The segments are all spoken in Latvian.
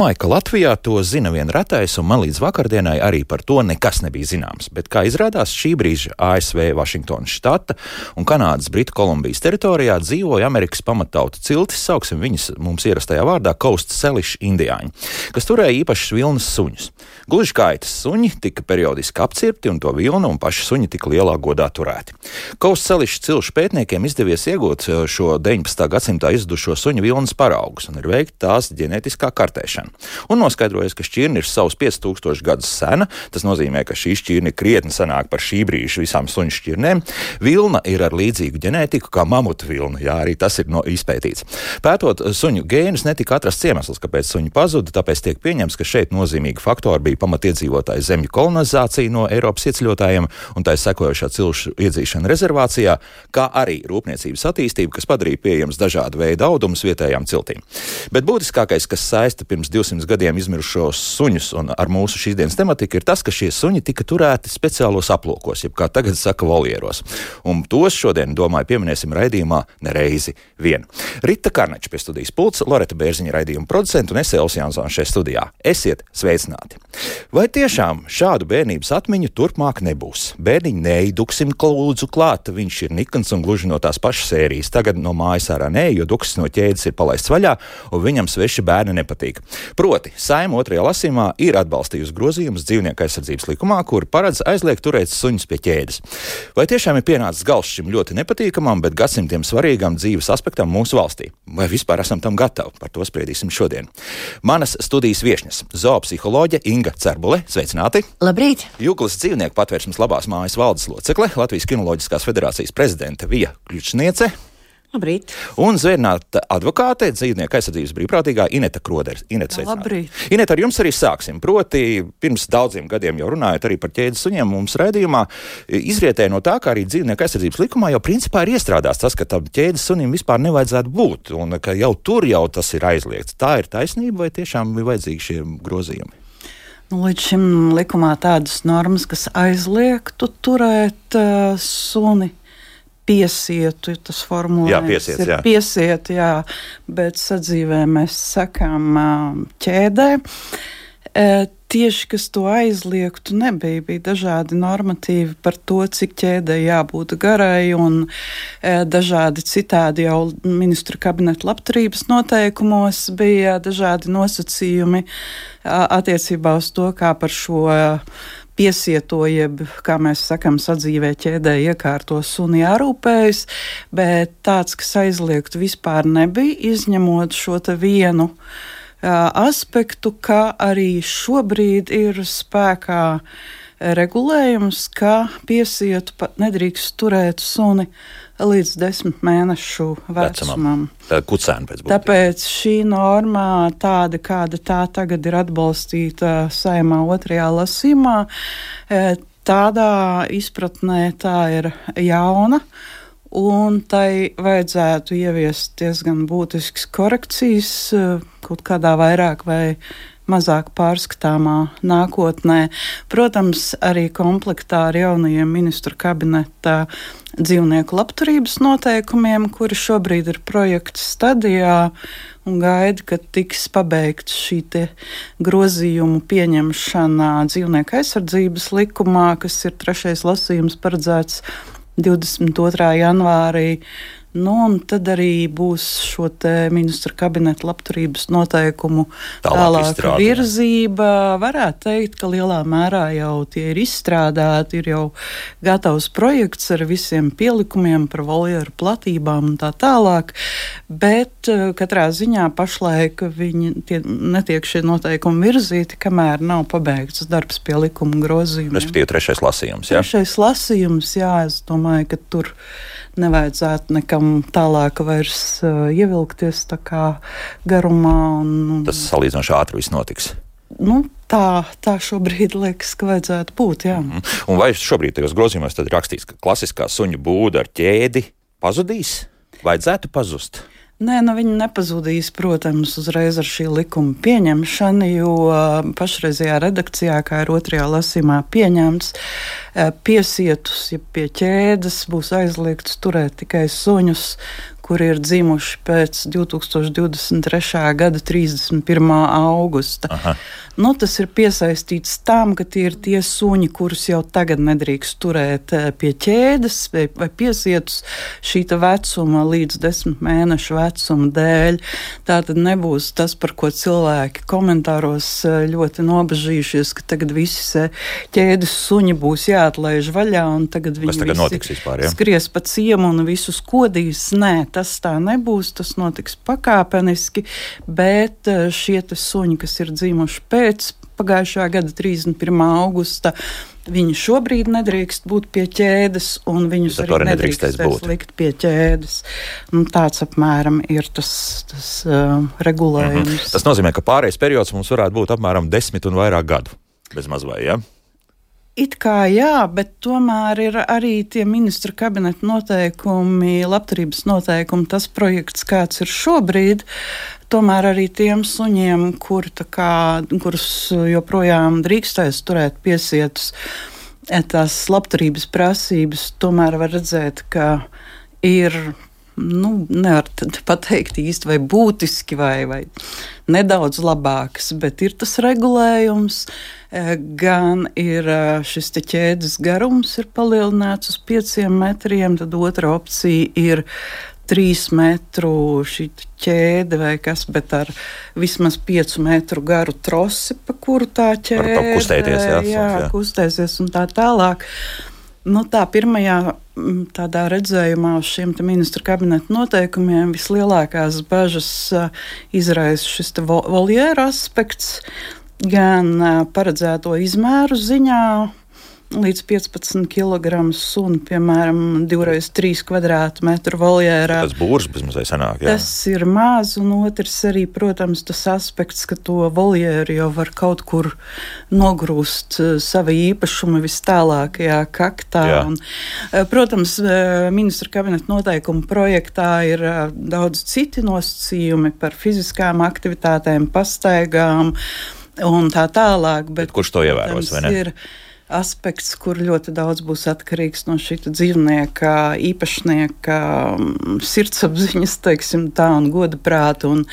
Domāju, ka Latvijā to zina vien retais, un man līdz vakardienai arī par to nekas nebija zināms. Bet, kā izrādās, šī brīža ASV, Vašingtonas štata un Kanādas Britu Kolumbijas teritorijā dzīvoja Amerikas pamattauta ciltis, sauksim viņas mums ierastajā vārdā Coast Selish indiāņi, kas turēja īpašas vilnas suņus. Gluži kā aitas suņi tika periodiski apcirpti, un to vilnu un paši suņi tika lielā godā turēti. Selish cilšu pētniekiem izdevies iegūt eh, šo 19. gadsimtā izdušo suņu vilnas paraugus un ir veikta tās ģenētiskā kartēšana. Un noskaidrojas, ka šķirne ir savus 5000 gadus sena. Tas nozīmē, ka šī šķirne ir krietni senāka par šī brīža visām suņu šķirnēm. Vilna ir ar līdzīgu ģenētiku kā mamuta vilna. Jā, arī tas ir no izpētīts. Pētot suņu gēnus, netika atrasts iemesls, kāpēc suņi pazuda. Tāpēc tiek pieņemts, ka šeit nozīmīgi faktori bija pamatiedzīvotāju zemju kolonizācija no Eiropas ieceļotājiem un tā sekojošā cilšu iedzīšana rezervācijā, kā arī rūpniecības attīstība, kas padarīja pieejams dažādu veidu audumus vietējām ciltīm. Bet būtiskākais, kas saista pirms pirms 200 gadiem izmirušos suņus, un ar mūsu šīs dienas tematiku ir tas, ka šie suņi tika turēti speciālos aplokos, jeb kā tagad saka, volieros. Un tos šodien, domāju, pieminēsim raidījumā nereizi vien. Rita Karnača pie studijas pulca, Loreta Bērziņa raidījuma producenta un es Elsa Jansona šajā studijā. Esiet sveicināti! Vai tiešām šādu bērnības atmiņu turpmāk nebūs? Bērniņi neiduksim klūdzu klāt, viņš ir nikns un gluži no tās pašas sērijas. Tagad no mājas ārā nē, jo duksis no ķēdes ir palaists vaļā, un viņam sveši bērni nepatīk. Proti, saima otrajā lasīmā ir atbalstījusi grozījumus dzīvnieku aizsardzības likumā, kur paredz aizliegt turēt suņus pie ķēdes. Vai tiešām ir pienācis gals šim ļoti nepatīkamam, bet gadsimtiem svarīgam dzīves aspektam mūsu valstī? Vai vispār esam tam gatavi? Par to spriedīsim šodien. Manas studijas viesņas - zoopsiholoģe Inga Cerbule. Sveicināti! Labrīt! Jūglas dzīvnieku patvērsmes labās mājas valdes locekle, Latvijas Kinoloģiskās federācijas prezidente Vija Kļučniece. Labrīt. Un zvērnāta advokāte, dzīvnieku aizsardzības brīvprātīgā Ineta Kroders. Ineta, Labrīt. Ineta, ar jums arī sāksim. Proti, pirms daudziem gadiem jau runājot arī par ķēdes suņiem, mums redzījumā izrietēja no tā, ka arī dzīvnieku aizsardzības likumā jau principā ir iestrādāts tas, ka tam ķēdes sunim vispār nevajadzētu būt, un ka jau tur jau tas ir aizliegts. Tā ir taisnība, vai tiešām ir vajadzīgi šie grozījumi? Nu, līdz šim likumā tādas normas, kas aizliegtu turēt uh, suni piesietu, tas formulējums jā, piesiet, ir jā. piesiet, jā, bet sadzīvē mēs sakām ķēdē. Tieši kas to aizliegtu, nebija. Bija dažādi normatīvi par to, cik ķēdē jābūt garai, un e, dažādi citādi jau ministru kabineta labturības noteikumos bija dažādi nosacījumi attiecībā uz to, kā par šo piesieto, jeb, kā mēs sakām, sadzīvē ķēdē iekārto suni jārūpējas, bet tāds, kas aizliegtu vispār nebija, izņemot šo vienu uh, aspektu, ka arī šobrīd ir spēkā regulējums, ka piesietu pat nedrīkst turēt suni līdz desmit mēnešu vecumam. Kucēni pēc būtības. Tāpēc šī norma, tāda kāda tā tagad ir atbalstīta saimā otrajā lasīmā, tādā izpratnē tā ir jauna. Un tai vajadzētu ieviest diezgan būtiskas korekcijas, e, kaut kādā vairāk vai mazāk pārskatāmā nākotnē. Protams, arī komplektā ar jaunajiem ministru kabineta dzīvnieku labturības noteikumiem, kuri šobrīd ir projekta stadijā un gaida, kad tiks pabeigts šī grozījumu pieņemšana dzīvnieku aizsardzības likumā, kas ir trešais lasījums paredzēts 22. janvārī. Nu, un tad arī būs šo ministra kabineta labturības noteikumu tālāk tālāka virzība. Varētu teikt, ka lielā mērā jau tie ir izstrādāti, ir jau gatavs projekts ar visiem pielikumiem par voljeru platībām un tā tālāk. Bet eh, katrā ziņā pašlaik viņi tie, netiek šie noteikumi virzīti, kamēr nav pabeigts darbs pie likuma grozījumiem. Respektīvi, trešais lasījums. Jā? Trešais lasījums, jā, es domāju, ka tur nevajadzētu nekam tālāk vairs uh, ievilkties tā kā garumā. Un, Tas salīdzinoši ātri viss notiks. Nu, tā, tā šobrīd liekas, ka vajadzētu būt. Jā. -hmm. Un vai šobrīd tajos grozījumos ir rakstīts, ka klasiskā suņu būda ar ķēdi pazudīs? Vajadzētu pazust. Nē, nu viņi nepazudīs, protams, uzreiz ar šī likuma pieņemšanu, jo pašreizajā redakcijā, kā ir otrajā lasīmā pieņemts, piesietus, ja pie ķēdes būs aizliegts turēt tikai suņus, kuri ir dzimuši pēc 2023. gada 31. augusta. Aha. Nu, tas ir piesaistīts tam, ka tie ir tie suņi, kurus jau tagad nedrīkst turēt eh, pie ķēdes vai, vai piesietus šī vecuma līdz desmit mēnešu vecuma dēļ. Tā tad nebūs tas, par ko cilvēki komentāros eh, ļoti nobežījušies, ka tagad visi ķēdes suņi būs jāatlaiž vaļā un tagad viņi tagad notiks vispār? Ja? Skries pa ciemu un visus kodīs. Nē, tas tā nebūs, tas notiks pakāpeniski, bet eh, šie suņi, kas ir dzimuši pēc pagājušā gada 31. augusta. Viņi šobrīd nedrīkst būt pie ķēdes, un viņus arī nedrīkst likt pie ķēdes. Un tāds apmēram ir tas, tas uh, regulējums. Mm -hmm. Tas nozīmē, ka pārējais periods mums varētu būt apmēram desmit un vairāk gadu. Bez mazliet, ja? It kā jā, bet tomēr ir arī tie ministra kabineta noteikumi, labturības noteikumi, tas projekts, kāds ir šobrīd tomēr arī tiem suņiem, kur, kā, kurus joprojām drīkstēs turēt piesietus, e, tās labturības prasības, tomēr var redzēt, ka ir. Nu, nevar pateikt īsti, vai būtiski, vai, vai nedaudz labāks, bet ir tas regulējums. E, gan ir e, šis ķēdes garums ir palielināts uz pieciem metriem, tad otra opcija ir trīs metru ķēde vai kas, bet ar vismaz piecu metru garu trosi, pa kuru tā ķēde var kustēties. Jā, jā, jā, kustēsies un tā tālāk. Nu, tā pirmajā tādā redzējumā uz šiem ministra kabineta noteikumiem vislielākās bažas izraisa šis voljēra aspekts, gan paredzēto izmēru ziņā, līdz 15 kg sunu, piemēram, 2x3 km2 voljērā. Tas būrs bezmazliet sanāk. Jā. Tas ir maz, un otrs arī, protams, tas aspekts, ka to voljēru jau var kaut kur nogrūst eh, sava īpašuma vis tālākajā kaktā. Un, eh, protams, eh, ministra kabineta noteikuma projektā ir daudz citi nosacījumi par fiziskām aktivitātēm, pastaigām un tā tālāk. Bet, bet kurš to ievēros? Ir, aspekts, kur ļoti daudz būs atkarīgs no šī dzīvnieka, īpašnieka mm, sirdsapziņas, teiksim, tā, un goda prāta un,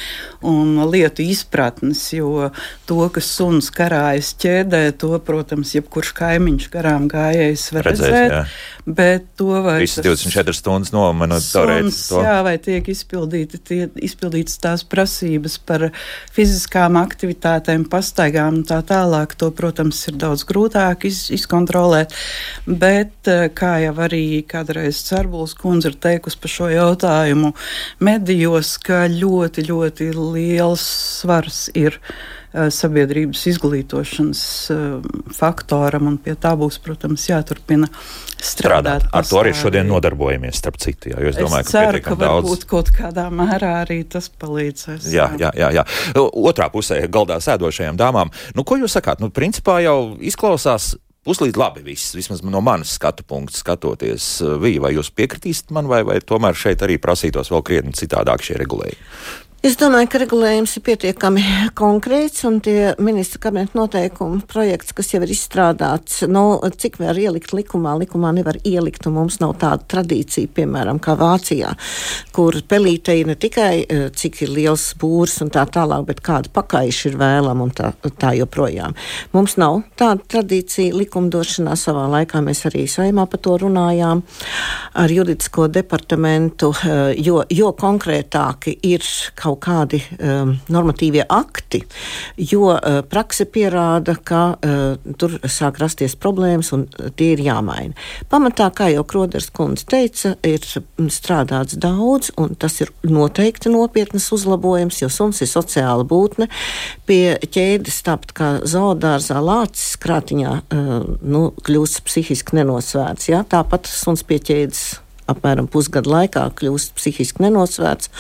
un lietu izpratnes. Jo to, kas suns karājas ķēdē, to, protams, jebkurš kaimiņš garām gājējs var Redzēs, redzēt. Jā. Bet to vai Visas 24 stundas nomanot, jā, vai tiek izpildīti, tie, izpildītas tās prasības par fiziskām aktivitātēm, pastaigām un tā tālāk, to, protams, ir daudz grūtāk iz, izkontrolēt. Bet, eh, kā jau arī kādreiz Cerbuls kundze ir teikusi par šo jautājumu medijos, ka ļoti, ļoti liels svars ir sabiedrības izglītošanas eh, faktoram, un pie tā būs, protams, jāturpina strādāt. strādāt. Ar to arī šodien nodarbojamies, starp citu. Jā, es, es domāju, ka, ceru, ka daudz... varbūt kaut kādā mērā arī tas palīdzēs. Jā, jā, jā. jā. Otrā pusē galdā sēdošajām dāmām. Nu, ko jūs sakāt? Nu, principā jau izklausās Puslīdz labi, viss, vismaz no manas skatu punkta skatoties, Vija, vai jūs piekritīsiet man, vai, vai tomēr šeit arī prasītos vēl krietni citādāk šie regulējumi? Es domāju, ka regulējums ir pietiekami konkrēts un tie ministra kabineta noteikumu projekts, kas jau ir izstrādāts, nu, cik var ielikt likumā, likumā nevar ielikt, un mums nav tāda tradīcija, piemēram, kā Vācijā, kur pelīte ir ne tikai eh, cik ir liels būrs un tā tālāk, bet kāda pakaiša ir vēlama un tā, tā joprojām. Mums nav tāda tradīcija likumdošanā savā laikā, mēs arī saimā par to runājām ar juridisko departamentu, eh, jo, jo konkrētāki ir kaut kādi um, normatīvie akti, jo uh, prakse pierāda, ka uh, tur sāk rasties problēmas un tie ir jāmaina. Pamatā, kā jau Kroders kundze teica, ir strādāts daudz, un tas ir noteikti nopietnas uzlabojums, jo suns ir sociāla būtne. Pie ķēdes, tāpat kā zoodārzā lācis krātiņā, uh, nu, kļūst psihiski nenosvērts. Ja? Tāpat suns pie ķēdes apmēram pusgada laikā kļūst psihiski nenosvērts.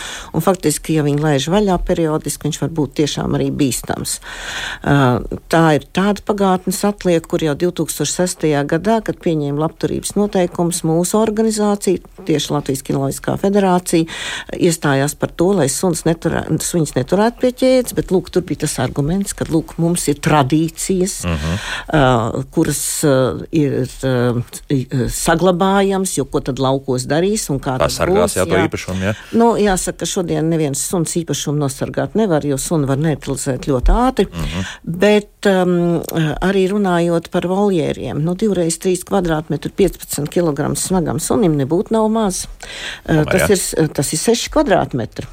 Faktiski, ja viņi laiž vaļā periodiski, viņš var būt tiešām arī bīstams. Tā ir tāda pagātnes atlieka, kur jau 2006. gadā, kad pieņēma labturības noteikumus, mūsu organizācija, tieši Latvijas Kinoloģiskā federācija, iestājās par to, lai suns neturē, suņus neturētu pie ķēdes, bet lūk, tur bija tas arguments, ka lūk, mums ir tradīcijas, uh -huh. uh, kuras uh, ir uh, saglabājams, jo ko tad laukos tos darīs un kā tas Pasargās, būs. jā, to īpašumu, jā. Nu, jāsaka, ka šodien neviens suns īpašumu nosargāt nevar, jo sunu var neutralizēt ļoti ātri. Mm -hmm. Bet um, arī runājot par voljēriem, nu, divreiz trīs kvadrātmetru 15 kg smagam sunim nebūtu nav maz. Uh, tas, ir, tas ir 6 kvadrātmetri.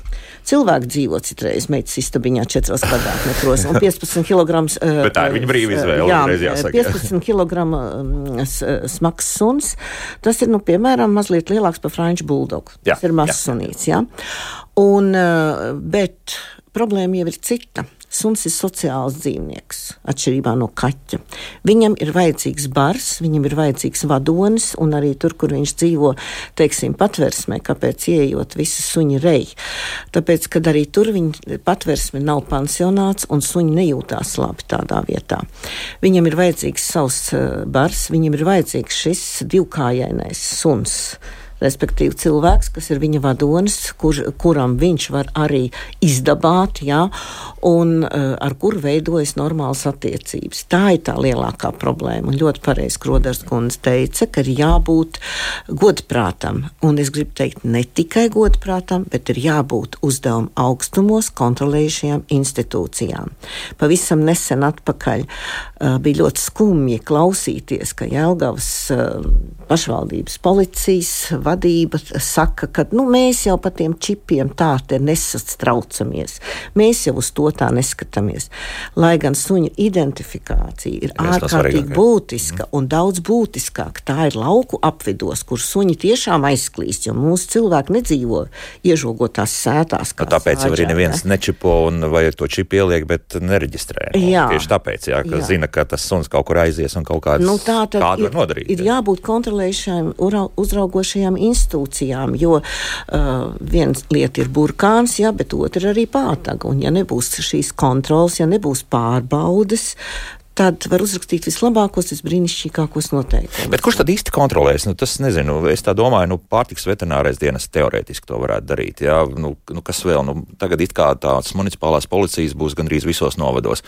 Cilvēki dzīvo citreiz meitas istabiņā 4 kvadrātmetros un 15 kg. Bet tā ir viņa brīva izvēle, Jā, jāsaka, jā. 15 kg smags suns. Tas ir, nu, piemēram, mazliet lielāks par franču buldogu. Tas ir mazs sunīts, jā. Un, eh, bet problēma jau ir cita. Suns ir sociāls dzīvnieks, atšķirībā no kaķa. Viņam ir vajadzīgs bars, viņam ir vajadzīgs vadonis, un arī tur, kur viņš dzīvo, teiksim, patversmē, kāpēc ieejot visi suņi rei. Tāpēc, kad arī tur viņa patversme nav pansionāts, un suņi nejūtās labi tādā vietā. Viņam ir vajadzīgs savs eh, bars, viņam ir vajadzīgs šis divkājainais suns respektīvi cilvēks, kas ir viņa vadonis, kur, kuram viņš var arī izdabāt, jā, un uh, ar kuru veidojas normālas attiecības. Tā ir tā lielākā problēma. Un ļoti pareizi Kroders kundze teica, ka ir jābūt godprātam. Un es gribu teikt, ne tikai godprātam, bet ir jābūt uzdevuma augstumos kontrolējušajām institūcijām. Pavisam nesen atpakaļ uh, bija ļoti skumji klausīties, ka Jelgavas uh, pašvaldības policijas vadība saka, ka nu, mēs jau par tiem čipiem tā te nesastraucamies. Mēs jau uz to tā neskatāmies. Lai gan suņu identifikācija ir no ārkārtīgi būtiska un daudz būtiskāk, tā ir lauku apvidos, kur suņi tiešām aizklīst, jo mūsu cilvēki nedzīvo iežogotās sētās. Nu, tāpēc jau arī neviens nečipo un vai to čipu ieliek, bet nereģistrē. Jā. Tieši tāpēc, jā, ka Jā. zina, ka tas suns kaut kur aizies un kaut kādas Nu, tā kādu ir, var nodarīt. ir jā. jābūt kontrolējušajām, uzraugošajām institūcijām, jo uh, viena lieta ir burkāns, jā, bet otra arī pātaga. Un, ja nebūs šīs kontrols, ja nebūs pārbaudes, tad var uzrakstīt vislabākos, visbrīnišķīgākos noteikumus. Bet kurš tad īsti kontrolēs? Nu, tas nezinu. Es tā domāju, nu, pārtiks veterinārais dienas teorētiski to varētu darīt. Jā, nu, nu, kas vēl? Nu, tagad it kā tādas municipālās policijas būs gandrīz visos novados.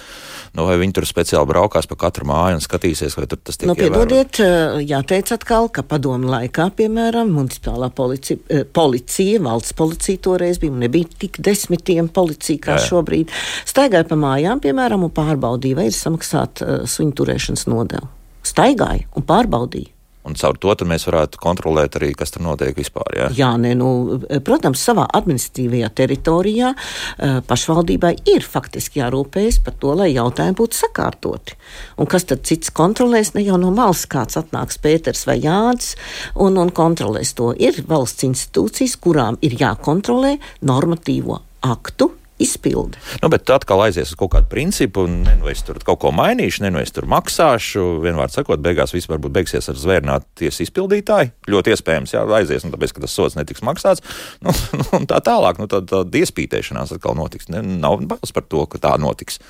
Nu, vai viņi tur speciāli braukās pa katru māju un skatīsies, vai tur tas tiek Nu, piedodiet, eh, jāteic atkal, ka padomu laikā, piemēram, municipālā policija, eh, policija valsts policija toreiz bija, nebija tik desmitiem policija kā Jā, jā, šobrīd, staigāja pa mājām, piemēram, un pārbaudīja, vai ir samaksāt uh, suņu turēšanas nodevu. Staigāja un pārbaudīja. Un caur to mēs varētu kontrolēt arī, kas tur notiek vispār. Jā? Jā, nē, nu, protams, savā administratīvajā teritorijā eh, pašvaldībai ir faktiski jārūpējas par to, lai jautājumi būtu sakārtoti. Un kas tad cits kontrolēs? Ne jau no malas kāds atnāks Pēters vai Jānis un, un kontrolēs to. Ir valsts institūcijas, kurām ir jākontrolē normatīvo aktu izpildi. Nu, bet atkal aizies uz kaut kādu principu, un nu es tur kaut ko mainīšu, nu es tur maksāšu. Vienmēr sakot, beigās viss varbūt beigsies ar zvērnātu tiesu izpildītāju. Ļoti iespējams, jā, aizies, un tāpēc, ka tas sots netiks maksāts. Nu, nu, tā tālāk, nu, tā, tā iespītēšanās atkal notiks. Ne, nav bailes par to, ka tā notiks.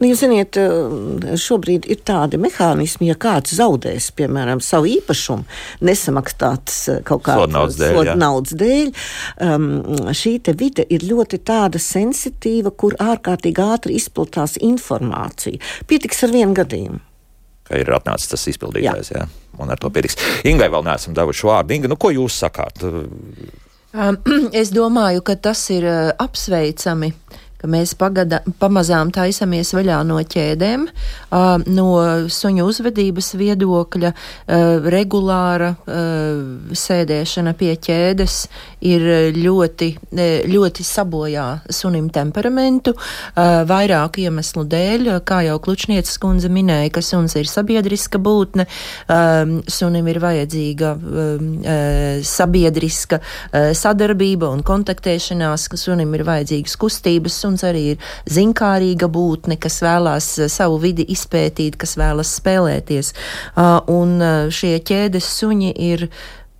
Nu, jūs zināt, eh, šobrīd ir tādi mehānismi, ja kāds zaudēs, piemēram, savu īpašumu, nesamaksātas eh, kaut kādas jā. naudas dēļ, um, šī vide ir ļoti tāda sensitīva, kur ārkārtīgi ātri izplatās informācija. Pietiks ar vienu gadījumu. Ka ir atnācis tas izpildītājs, jā. jā, un ar to pietiks. Ingai vēl neesam devuši vārdu. Inga, nu, ko jūs sakāt? Um, Es domāju, ka tas ir uh, apsveicami, ka mēs pagada, pamazām taisamies vaļā no ķēdēm, no suņu uzvedības viedokļa, regulāra sēdēšana pie ķēdes ir ļoti, ļoti sabojā sunim temperamentu, vairāku iemeslu dēļ, kā jau Klučnieces kundze minēja, ka suns ir sabiedriska būtne, sunim ir vajadzīga sabiedriska sadarbība un kontaktēšanās, ka sunim ir vajadzīgas kustības. Suns arī ir zinkārīga būtne, kas vēlās uh, savu vidi izpētīt, kas vēlas spēlēties. Uh, un uh, šie ķēdes suņi ir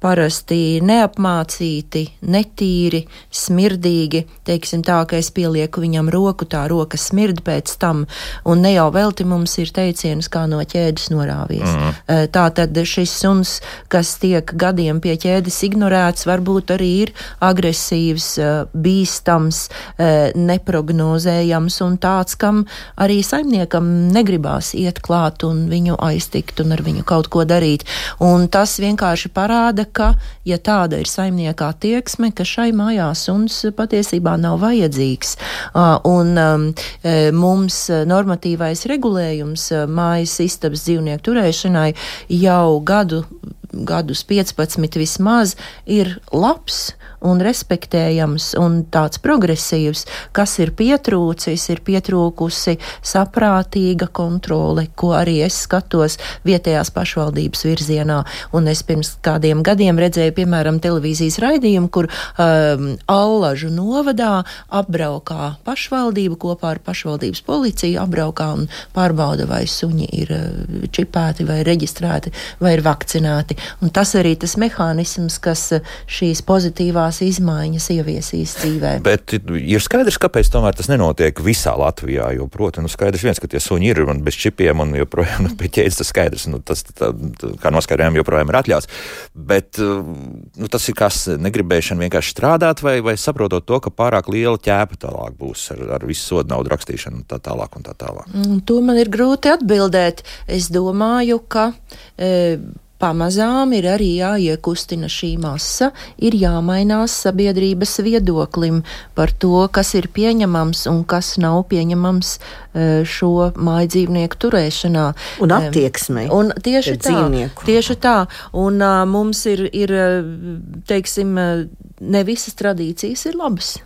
parasti neapmācīti, netīri, smirdīgi. Teiksim tā, ka es pielieku viņam roku, tā roka smird pēc tam, un ne jau velti mums ir teiciens, kā no ķēdes norāvies. Mm. Tā tad šis suns, kas tiek gadiem pie ķēdes ignorēts, varbūt arī ir agresīvs, eh, bīstams, eh, neprognozējams un tāds, kam arī saimniekam negribās iet klāt un viņu aiztikt un ar viņu kaut ko darīt. Un tas vienkārši parāda, ka, ja tāda ir saimnieka attieksme, ka šai mājā suns patiesībā nav vajadzīgs. Un um, mums normatīvais regulējums mājas istabas dzīvnieku turēšanai jau gadu gadus 15 vismaz ir labs un respektējams un tāds progresīvs, kas ir pietrūcis, ir pietrūkusi saprātīga kontrole, ko arī es skatos vietējās pašvaldības virzienā. Un es pirms kādiem gadiem redzēju, piemēram, televīzijas raidījumu, kur um, Allažu novadā apbraukā pašvaldība kopā ar pašvaldības policiju, apbraukā un pārbauda, vai suņi ir uh, čipēti vai reģistrēti vai ir vakcinēti. Un tas arī tas mehānisms, kas uh, šīs pozitīvās izmaiņas ieviesīs dzīvē. Bet ir skaidrs, kāpēc tomēr tas nenotiek visā Latvijā. Jo, protams, nu, skaidrs viens, ka tie suņi ir un bez čipiem un joprojām nu, pie ķēdes tas skaidrs. Nu, tas, tā, kā noskaidrojam, joprojām ir atļauts. Bet nu, tas ir kas negribēšana vienkārši strādāt vai, vai saprotot to, ka pārāk liela ķēpa tālāk būs ar, ar visu sodu naudu rakstīšanu un tā tālāk un tā tālāk. Mm, to man ir grūti atbildēt. Es domāju, ka. E, pamazām ir arī jāiekustina šī masa, ir jāmainās sabiedrības viedoklim par to, kas ir pieņemams un kas nav pieņemams e, šo mājdzīvnieku turēšanā. Un attieksmei. Un tieši tā, dzīvnieku. tieši tā. Un uh, mums ir, ir, teiksim, ne visas tradīcijas ir labas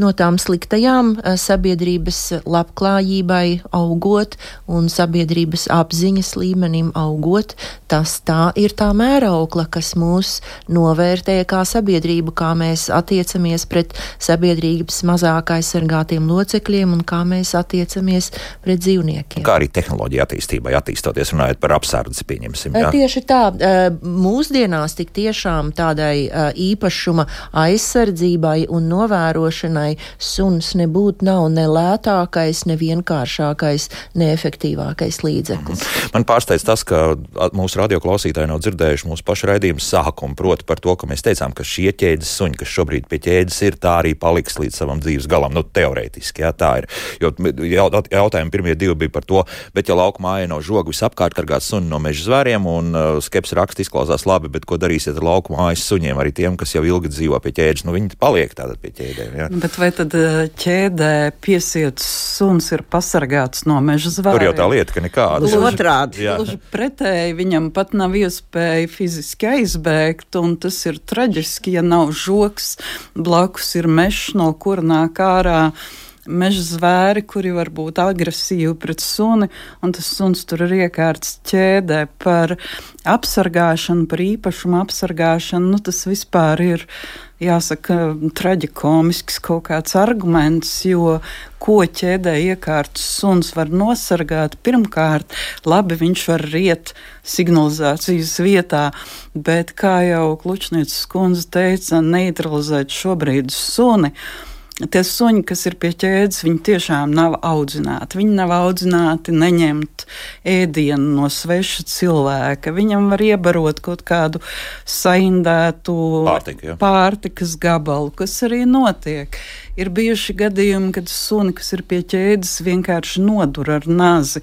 no tām sliktajām eh, sabiedrības labklājībai augot un sabiedrības apziņas līmenim augot, tas tā ir tā mēraukla, kas mūs novērtē kā sabiedrību, kā mēs attiecamies pret sabiedrības mazāk aizsargātiem locekļiem un kā mēs attiecamies pret dzīvniekiem. Kā arī tehnoloģija attīstībai attīstoties, runājot par apsardzi, pieņemsim. Jā? Eh, tieši tā, eh, mūsdienās tik tiešām tādai īpašuma aizsardzībai un novērošanai ikdienai suns nebūtu nav ne lētākais, ne vienkāršākais, ne efektīvākais līdzeklis. Mhm. Man pārsteidz tas, ka mūsu radioklausītāji nav dzirdējuši mūsu pašu raidījumu sākumu, proti par to, ka mēs teicām, ka šie ķēdes suņi, kas šobrīd pie ķēdes ir, tā arī paliks līdz savam dzīves galam. Nu, teorētiski, jā, tā ir. Jo jautājumi pirmie divi bija par to, bet ja lauka mājā nav žogu visapkārt kargāt suni no meža zvēriem, un uh, skeps raksts izklausās labi, bet ko darīsiet ar lauku mājas suņiem, arī tiem, kas jau ilgi dzīvo pie ķēdes, nu viņi paliek tātad pie ķēdēm. Jā. Bet vai tad eh, ķēdē piesiets suns ir pasargāts no meža zvēriem? Tur jau tā lieta, ka nekāda. Gluži otrādi. Gluži pretēji, viņam pat nav iespēja fiziski aizbēgt, un tas ir traģiski, ja nav žoks, blakus ir mežs, no kura nāk ārā meža zvēri, kuri var būt agresīvi pret suni, un tas suns tur ir iekārts ķēdē par apsargāšanu, par īpašumu apsargāšanu. Nu, tas vispār ir jāsaka, traģikomisks kaut kāds arguments, jo ko ķēdē iekārts suns var nosargāt, pirmkārt, labi, viņš var riet signalizācijas vietā, bet, kā jau Klučnieces kundze teica, neutralizēt šobrīd suni. Tie suņi, kas ir pie ķēdes, viņi tiešām nav audzināti. Viņi nav audzināti neņemt ēdienu no sveša cilvēka. Viņam var iebarot kaut kādu saindētu Pārtika, pārtikas gabalu, kas arī notiek. Ir bijuši gadījumi, kad suni, kas ir pie ķēdes, vienkārši nodur ar nazi.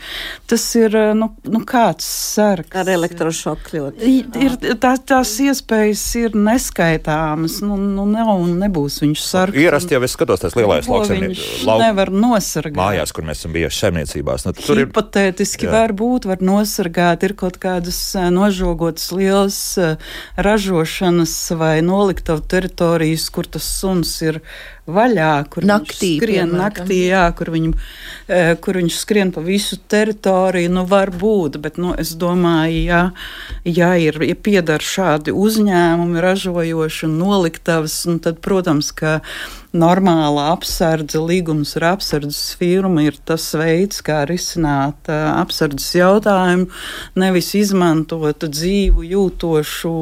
Tas ir eh, nu, nu kāds sargs. Ar elektrošoku ļoti. Ir, tā, tās iespējas ir neskaitāmas. Nu, nu nav un nebūs viņš sargs. Ierasti jau es skatos tās lielais lauksaimnieks. Lau... nevar nosargāt. Mājās, kur mēs esam bijuši saimniecībās. Nu, tur Hipotētiski ir, var būt, var nosargāt. Ir kaut kādas eh, nožogotas lielas eh, ražošanas vai noliktavu teritorijas, kur tas suns ir vaļā, kur naktī, viņš skrien piemēram. naktī, jā, kur, viņu, e, kur viņš skrien pa visu teritoriju, nu var būt, bet, nu, es domāju, ja, ja ir, ja piedara šādi uzņēmumi ražojoši un noliktavas, un tad, protams, ka normāla apsardze, līgums ar apsardzes firmu ir tas veids, kā risināt uh, apsardzes jautājumu, nevis izmantot dzīvu, jūtošu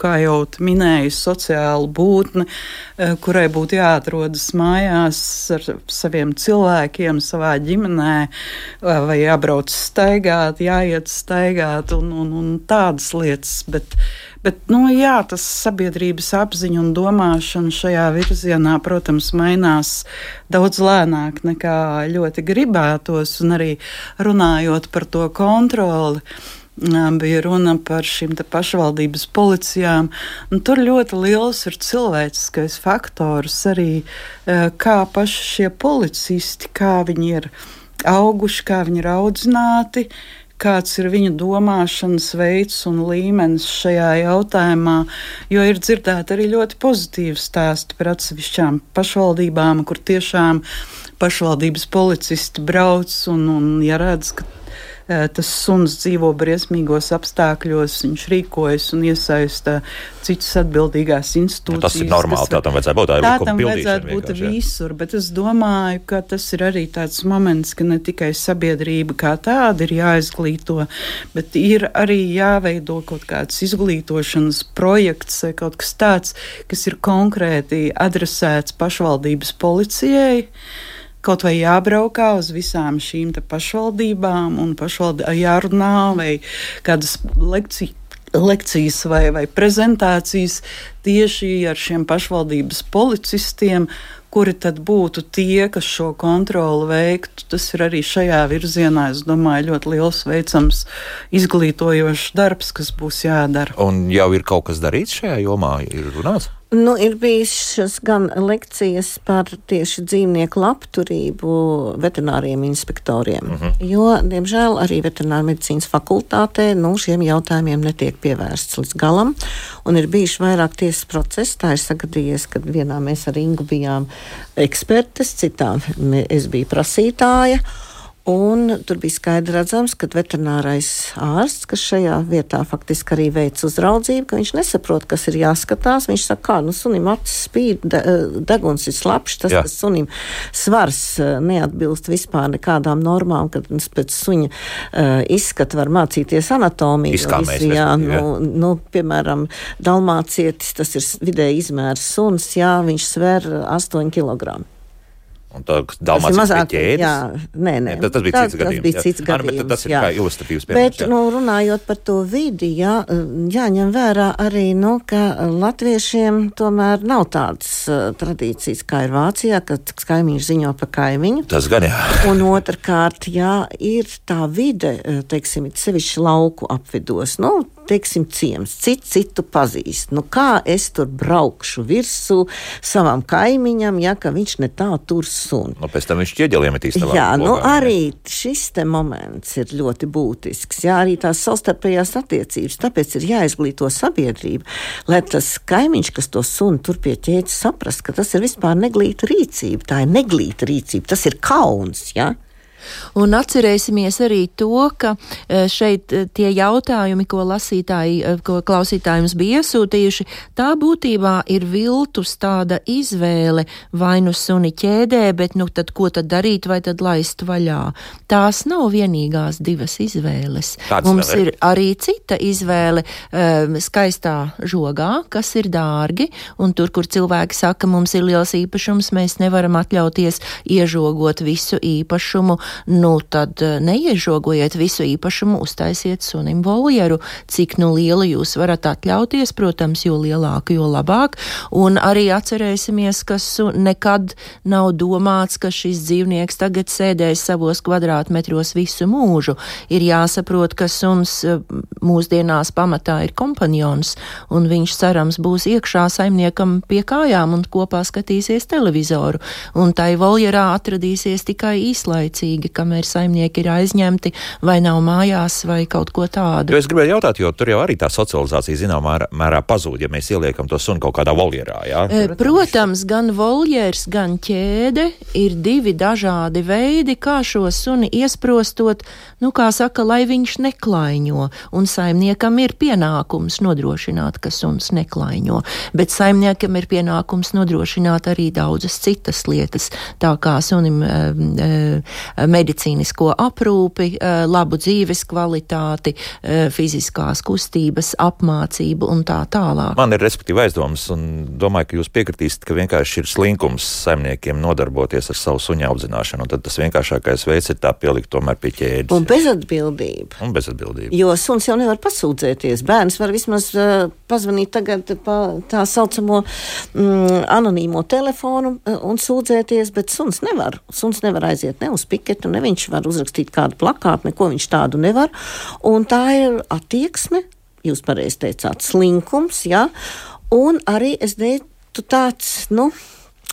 kā jau minēju, sociālu būtni, e, kurai būtu jāatrodas mājās ar saviem cilvēkiem, savā ģimenē, e, vai jābrauc staigāt, jāiet staigāt un, un, un tādas lietas. Bet, Bet, nu, jā, tas sabiedrības apziņa un domāšana šajā virzienā, protams, mainās daudz lēnāk nekā ļoti gribētos. Un arī runājot par to kontroli, bija runa par šīm pašvaldības policijām. Tur ļoti liels ir cilvēciskais faktors arī, kā paši šie policisti, kā viņi ir auguši, kā viņi ir audzināti, kāds ir viņu domāšanas veids un līmenis šajā jautājumā, jo ir dzirdēti arī ļoti pozitīvi stāsti par atsevišķām pašvaldībām, kur tiešām pašvaldības policisti brauc un, un ja redz, ka tas suns dzīvo briesmīgos apstākļos, viņš rīkojas un iesaista citas atbildīgās institūcijas. Nu, tas ir normāli, tā tam vajadzētu būt. Tā tam vajadzētu būt visur, bet es domāju, ka tas ir arī tāds moments, ka ne tikai sabiedrība kā tāda ir jāizglīto, bet ir arī jāveido kaut kāds izglītošanas projekts vai kaut kas tāds, kas ir konkrēti adresēts pašvaldības policijai kaut vai jābraukā uz visām šīm pašvaldībām un pašvaldi, jārunā vai kādas lekcijas. Lekcijas vai, vai prezentācijas tieši ar šiem pašvaldības policistiem, kuri tad būtu tie, kas šo kontroli veiktu. Tas ir arī šajā virzienā, es domāju, ļoti liels veicams izglītojošs darbs, kas būs jādara. Un jau ir kaut kas darīts šajā jomā, ir runāts? Nu, ir bijušas gan lekcijas par tieši dzīvnieku labturību veterināriem inspektoriem, uh mhm. -huh. jo, diemžēl, arī veterinārā medicīnas fakultātē nu, šiem jautājumiem netiek pievērsts līdz galam. Un ir bijuši vairāk tiesas procesi. Tā ir sagadījies, kad vienā mēs ar Ingu bijām ekspertes, citā es biju prasītāja. Un tur bija skaidrs redzams, ka veterinārais ārsts, kas šajā vietā faktiski arī veic uzraudzību, ka viņš nesaprot, kas ir jāskatās. Viņš saka, kā nu, sunim acis spīd, de, deguns ir slapjš, tas, Jā. kas sunim svars eh, neatbilst vispār nekādām normām, kad pēc suņa uh, izskata var mācīties anatomiju. Visu, jā, nu, nu, piemēram, dalmācietis, tas ir vidēji izmērs suns, jā, viņš sver 8 kg. Un tā dalmāts mazāk, ķēdes. Jā, nē, nē. Tas, tas bija tā, cits gadījums. Tas bija cits jā. gadījums. Jā, tas ir jā. kā ilustratīvs piemērs. Bet, jā. nu, runājot par to vidi, jā, jāņem vērā arī, nu, ka latviešiem tomēr nav tādas uh, tradīcijas, kā ir Vācijā, kad kaimiņš ziņo par kaimiņu. Tas gan jā. Un otrkārt, jā, ir tā vide, teiksim, sevišķi lauku apvidos. Nu, teiksim, ciems, cits citu pazīst. Nu, kā es tur braukšu virsū savam kaimiņam, ja viņš ne tā tur suni? Nu, pēc tam viņš ķieģeliem ir īstenībā. Jā, nu, arī šis te moments ir ļoti būtisks. Jā, arī tās savstarpējās attiecības. Tāpēc ir jāizglīto sabiedrība, lai tas kaimiņš, kas to suni tur pie ķēdes, saprast, ka tas ir vispār neglīta rīcība. Tā ir neglīta rīcība, tas ir kauns. Ja? Un atcerēsimies arī to, ka e, šeit e, tie jautājumi, ko lasītāji, e, ko klausītāji mums bija iesūtījuši, tā būtībā ir viltus tāda izvēle vai nu suni ķēdē, bet nu tad ko tad darīt, vai tad laist vaļā. Tās nav vienīgās divas izvēles. Tāds mums ir. ir arī cita izvēle skaistā žogā, kas ir dārgi, un tur, kur cilvēki saka, mums ir liels īpašums, mēs nevaram atļauties iežogot visu īpašumu nu tad eh, neiežogojiet visu īpašumu, uztaisiet sunim voljeru, cik nu lielu jūs varat atļauties, protams, jo lielāku, jo labāk, un arī atcerēsimies, ka nekad nav domāts, ka šis dzīvnieks tagad sēdēs savos kvadrātmetros visu mūžu. Ir jāsaprot, ka suns eh, mūsdienās pamatā ir kompanjons, un viņš cerams būs iekšā saimniekam pie kājām un kopā skatīsies televizoru, un tai voljerā atradīsies tikai īslaicīgi laimīgi, kamēr saimnieki ir aizņemti vai nav mājās vai kaut ko tādu. Jo es gribēju jautāt, jo tur jau arī tā socializācija zināmā mērā, mērā pazūd, ja mēs ieliekam to sunu kaut kādā voljerā. Jā? E, protams, gan voljers, gan ķēde ir divi dažādi veidi, kā šo suni iesprostot, nu, kā saka, lai viņš neklaiņo, un saimniekam ir pienākums nodrošināt, ka suns neklaiņo, bet saimniekam ir pienākums nodrošināt arī daudzas citas lietas, tā kā sunim e, e, medicīnisko aprūpi, eh, labu dzīves kvalitāti, eh, fiziskās kustības, apmācību un tā tālāk. Man ir respektīvi aizdomas, un domāju, ka jūs piekritīsiet, ka vienkārši ir slinkums saimniekiem nodarboties ar savu suņu audzināšanu. Tad tas vienkāršākais veids ir tā pielikt tomēr pie ķēdes. Un bezatbildība. Un bezatbildība. Jo suns jau nevar pasūdzēties. Bērns var vismaz uh, pazvanīt tagad pa tā saucamo mm, anonīmo telefonu un sūdzēties, bet suns nevar. Suns nevar aiziet ne uz piketi citu, ne viņš var uzrakstīt kādu plakātu, neko viņš tādu nevar. Un tā ir attieksme, jūs pareizi teicāt, slinkums, jā, un arī es teiktu tāds, nu,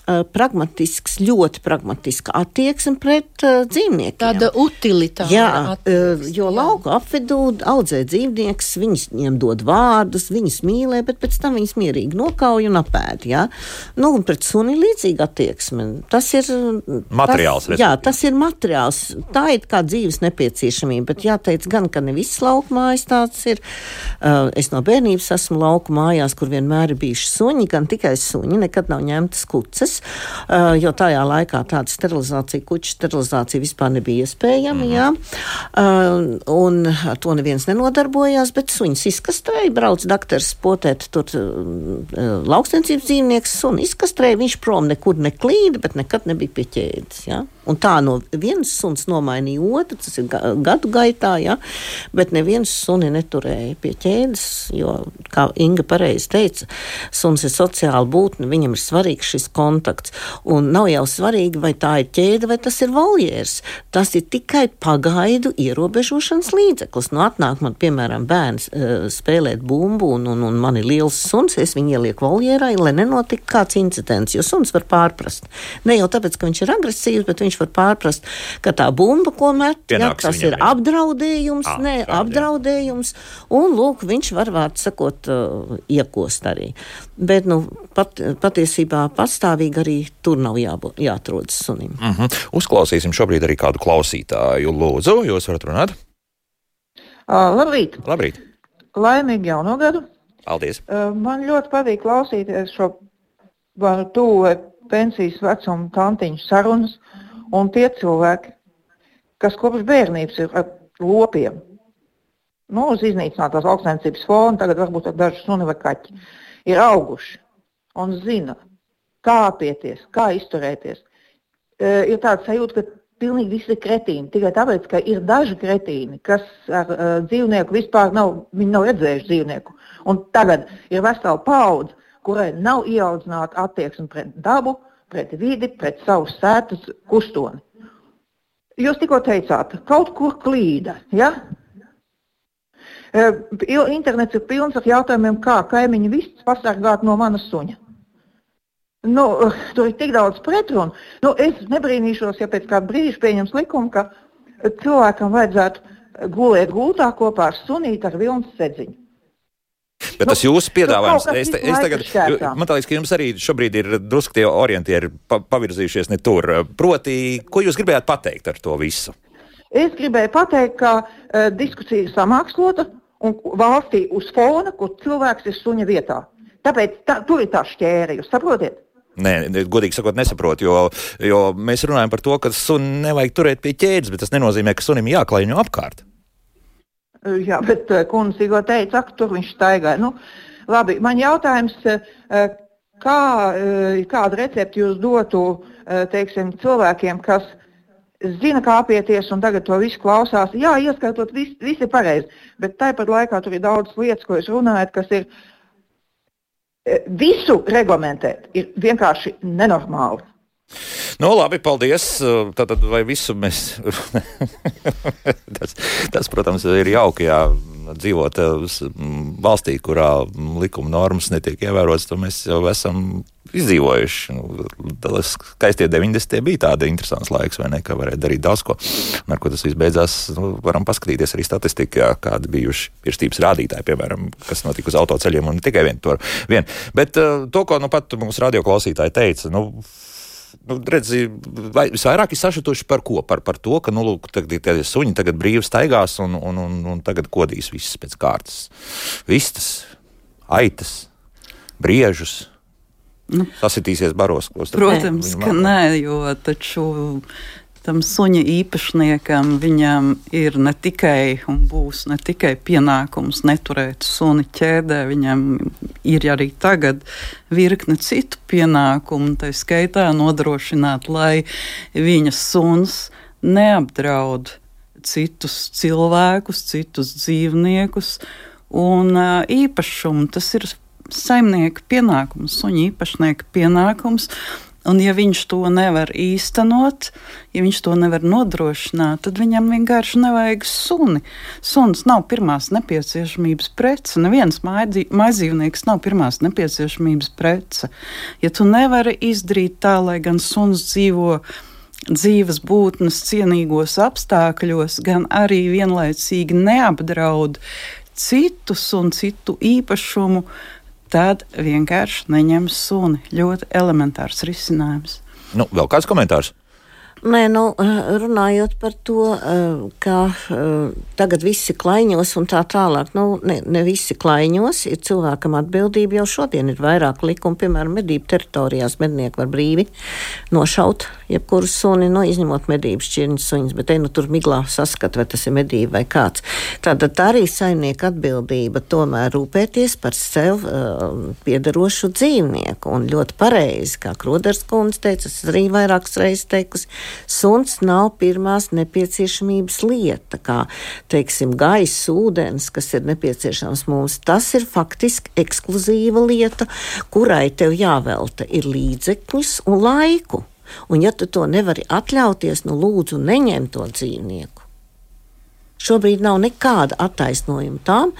pragmatisks, ļoti pragmatiska attieksme pret uh, dzīvniekiem. Tāda utilitāte. Jā, uh, jo lauku apvidū audzē dzīvnieks, viņus viņiem dod vārdus, viņus mīlē, bet pēc tam viņus mierīgi nokauj un apēd. Jā, nu, un pret suni līdzīga attieksme. Tas ir materiāls. Tas, jā, tas ir materiāls. Tā ir kā dzīves nepieciešamība, bet jāteic gan, ka ne viss lauku mājas tāds ir. Uh, es no bērnības esmu lauku mājās, kur vienmēr ir bijuši suņi, gan tikai suņi, nekad nav ņemtas kuces kuģis, uh, jo tajā laikā tāda sterilizācija, kuģa sterilizācija vispār nebija iespējama. Mm. Jā, uh, un to neviens nenodarbojās, bet suņus izkastrēja, brauc doktors potēt tur uh, lauksniecības dzīvnieks, un izkastrēja, viņš prom nekur neklīda, bet nekad nebija pie ķēdes. Jā. Un tā no vienas suns nomainīja otru, tas ir gadu gaitā, ja, bet neviens suni neturēja pie ķēdes, jo, kā Inga pareizi teica, suns ir sociāla būtne, viņam ir svarīgs šis kontakts. Un nav jau svarīgi, vai tā ir ķēde vai tas ir voljērs. Tas ir tikai pagaidu ierobežošanas līdzeklis. Nu, atnāk man, piemēram, bērns uh, spēlēt bumbu, un, un, un man ir liels suns, es viņu ielieku voljērā, lai nenotiktu kāds incidents, jo suns var pārprast. Ne jau tāpēc, ka viņš ir agresīvs, bet viņš var pārprast, ka tā bumba, ko met, ja, tas ir apdraudējums, à, nē, apdraudējums, un lūk, viņš var, vārds sakot, uh, iekost arī. Bet, nu, pat, patiesībā pastāvīgi arī tur nav jābūt, jāatrodas sunim. Uh mhm. -huh. Uzklausīsim šobrīd arī kādu klausītāju. Lūdzu, jūs varat runāt? Uh, labrīt! Labrīt! Laimīgu jauno gadu! Paldies! Uh, man ļoti patīk klausīties šo tuvu pensijas vecuma tantiņu sarunas. Un tie cilvēki, kas kopš bērnības ir ar lopiem, nu, uz iznīcinātās lauksainicības fona, tagad varbūt ar dažu suni vai kaķi, ir auguši un zina, kā apieties, kā izturēties. E, ir tāds sajūta, ka pilnīgi visi ir kretīni. Tikai tāpēc, ka ir daži kretīni, kas ar uh, dzīvnieku vispār nav, nav redzējuši dzīvnieku. Un tagad ir vesela paudze, kurai nav ieaudzināta attieksme pret dabu, pret vidi, pret savu sētas kustoni. Jūs tikko teicāt, kaut kur klīda. Ja? E, internets ir pilns ar jautājumiem, kā kaimiņu viss pasargāt no manas suņa. Nu, tur ir tik daudz pretrunu. Nu, es nebrīnīšos, ja pēc kāda brīža pieņems likumu, ka cilvēkam vajadzētu gulēt gultā kopā ar sunīti ar vilnas sedziņu. Bet tas jūsu piedāvājums, nu, es, es tagad, man liekas, ka jums arī šobrīd ir drusku tie orientieri pa, pavirzījušies ne tur. Proti, ko jūs gribējāt pateikt ar to visu? Es gribēju pateikt, ka uh, diskusija ir samākslota un valstī uz fona, kur cilvēks ir suņa vietā. Tāpēc tā, tur ir tā šķēra, jūs saprotat? Nē, godīgi sakot, nesaprotu, jo, jo mēs runājam par to, ka suni nevajag turēt pie ķēdes, bet tas nenozīmē, ka sunim jāklaiņo apkārt. Jā, bet eh, kundze tikko teica, ka tur viņš staigāja. Nu, labi, man jautājums, eh, kā, eh, kādu recepti jūs dotu teiksim, cilvēkiem, kas zina, kā apieties un tagad to visu klausās? Jā, ieskaitot, viss vis ir pareizi, bet tāpat laikā tur ir daudz lietas, ko jūs runājat, kas ir visu reglamentēt, ir vienkārši nenormāli. Nu, labi, paldies. Tātad, vai visu mēs. tas, tas, protams, ir jauki, jā, dzīvot valstī, kurā likuma normas netiek ievērotas, mēs jau esam izdzīvojuši. Nu, skaistie 90. bija tādi interesants laiks, vai ne, ka varēja darīt daudz ko. Un ar ko tas viss beidzās, nu, varam paskatīties arī statistikā, kādi bijuši pirstības rādītāji, piemēram, kas notika uz autoceļiem, un ne tikai vien to vien. Bet uh, to, ko nu pat mūsu radioklausītāji teica, nu, nu, redzi, vai, visvairāk ir sašutuši par ko? Par, par to, ka nu, lūk, tagad, tagad suņi tagad brīvi staigās un, un, un, un tagad kodīs visas pēc kārtas. Vistas, aitas, briežus. Nu, Sasitīsies baros. Protams, ka nē, jo taču tam suņa īpašniekam viņam ir ne tikai un būs ne tikai pienākums neturēt suni ķēdē, viņam ir arī tagad virkne citu pienākumu, tā skaitā nodrošināt, lai viņa suns neapdraud citus cilvēkus, citus dzīvniekus un īpašumu. Tas ir saimnieka pienākums, suņa īpašnieka pienākums Un, ja viņš to nevar īstenot, ja viņš to nevar nodrošināt, tad viņam vienkārši nevajag suni. Suns nav pirmās nepieciešamības prece. Neviens maizīvnieks nav pirmās nepieciešamības prece. Ja tu nevari izdarīt tā, lai gan suns dzīvo dzīves būtnes cienīgos apstākļos, gan arī vienlaicīgi neapdraud citus un citu īpašumu, tad vienkārši neņem suni. Ļoti elementārs risinājums. Nu, vēl kāds komentārs? Nē, nu, eh, runājot par to, eh, ka eh, tagad visi klaiņos un tā tālāk, nu, ne, ne visi klaiņos, ir cilvēkam atbildība. Jau šodien ir vairāk likumu, piemēram, medību teritorijās mednieki var brīvi nošaut jebkuru suni, nu, izņemot medību šķirņas suņus, bet te nu tur miglā saskat, vai tas ir medība vai kāds. Tātad tā arī saimnieka atbildība tomēr rūpēties par sev uh, piedarošu dzīvnieku. Un ļoti pareizi, kā Kroders kundze teica, es arī vairākas reizes teikusi, Suns nav pirmās nepieciešamības lieta, kā teiksim, gaisa, ūdens, kas ir nepieciešams mums. Tas ir faktiski ekskluzīva lieta, kurai tev jāvelta ir līdzekļus un laiku. Un, ja tu to nevari atļauties, nu lūdzu, neņem to dzīvnieku. Šobrīd nav nekāda attaisnojuma tam,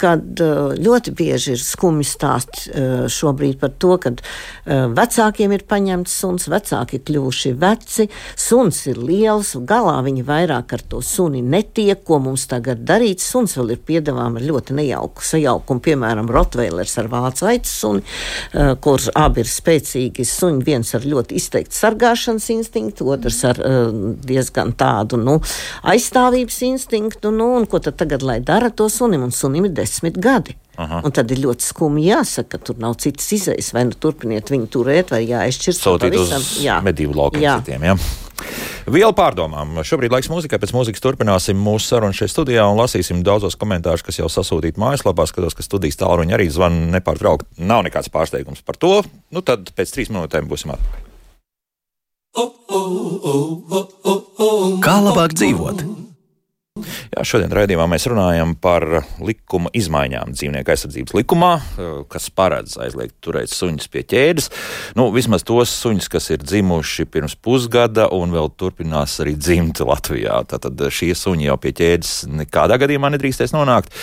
kad uh, ļoti bieži ir skumji stāsti uh, šobrīd par to, ka uh, vecākiem ir paņemts suns, vecāki ir kļuvuši veci, suns ir liels, galā viņi vairāk ar to suni netiek, ko mums tagad darīt. Suns vēl ir piedāvājums ar ļoti nejauku sajaukumu, piemēram, Rotveilers ar vācu aicu suni, kurš abi ir spēcīgi suņi, viens ar ļoti izteiktu sargāšanas instinktu, otrs ar diezgan tādu nu, aizstāvības instinktu instinktu, nu, un ko tad tagad lai dara to sunim, un sunim ir desmit gadi. Aha. Un tad ir ļoti skumji jāsaka, ka tur nav citas izējas, vai nu turpiniet viņu turēt, vai jāizšķirt. Sūtīt uz jā. medību laukiem jā. citiem. Jā. Vielu pārdomām. Šobrīd laiks mūzikai, pēc mūzikas turpināsim mūsu sarunu šeit studijā un lasīsim daudzos komentārus, kas jau sasūtīti mājaslapā. Skatos, ka studijas tālruņi arī zvana nepārtraukti. Nav nekāds pārsteigums par to. Nu tad pēc trīs minūtēm būsim atpakaļ. Kā labāk dzīvot? Jā, šodien raidījumā mēs runājam par likuma izmaiņām dzīvnieku aizsardzības likumā, kas paredz aizliegt turēt suņus pie ķēdes. Nu, vismaz tos suņus, kas ir dzimuši pirms pusgada un vēl turpinās arī dzimt Latvijā. Tātad šie suņi jau pie ķēdes nekādā gadījumā nedrīkstēs nonākt.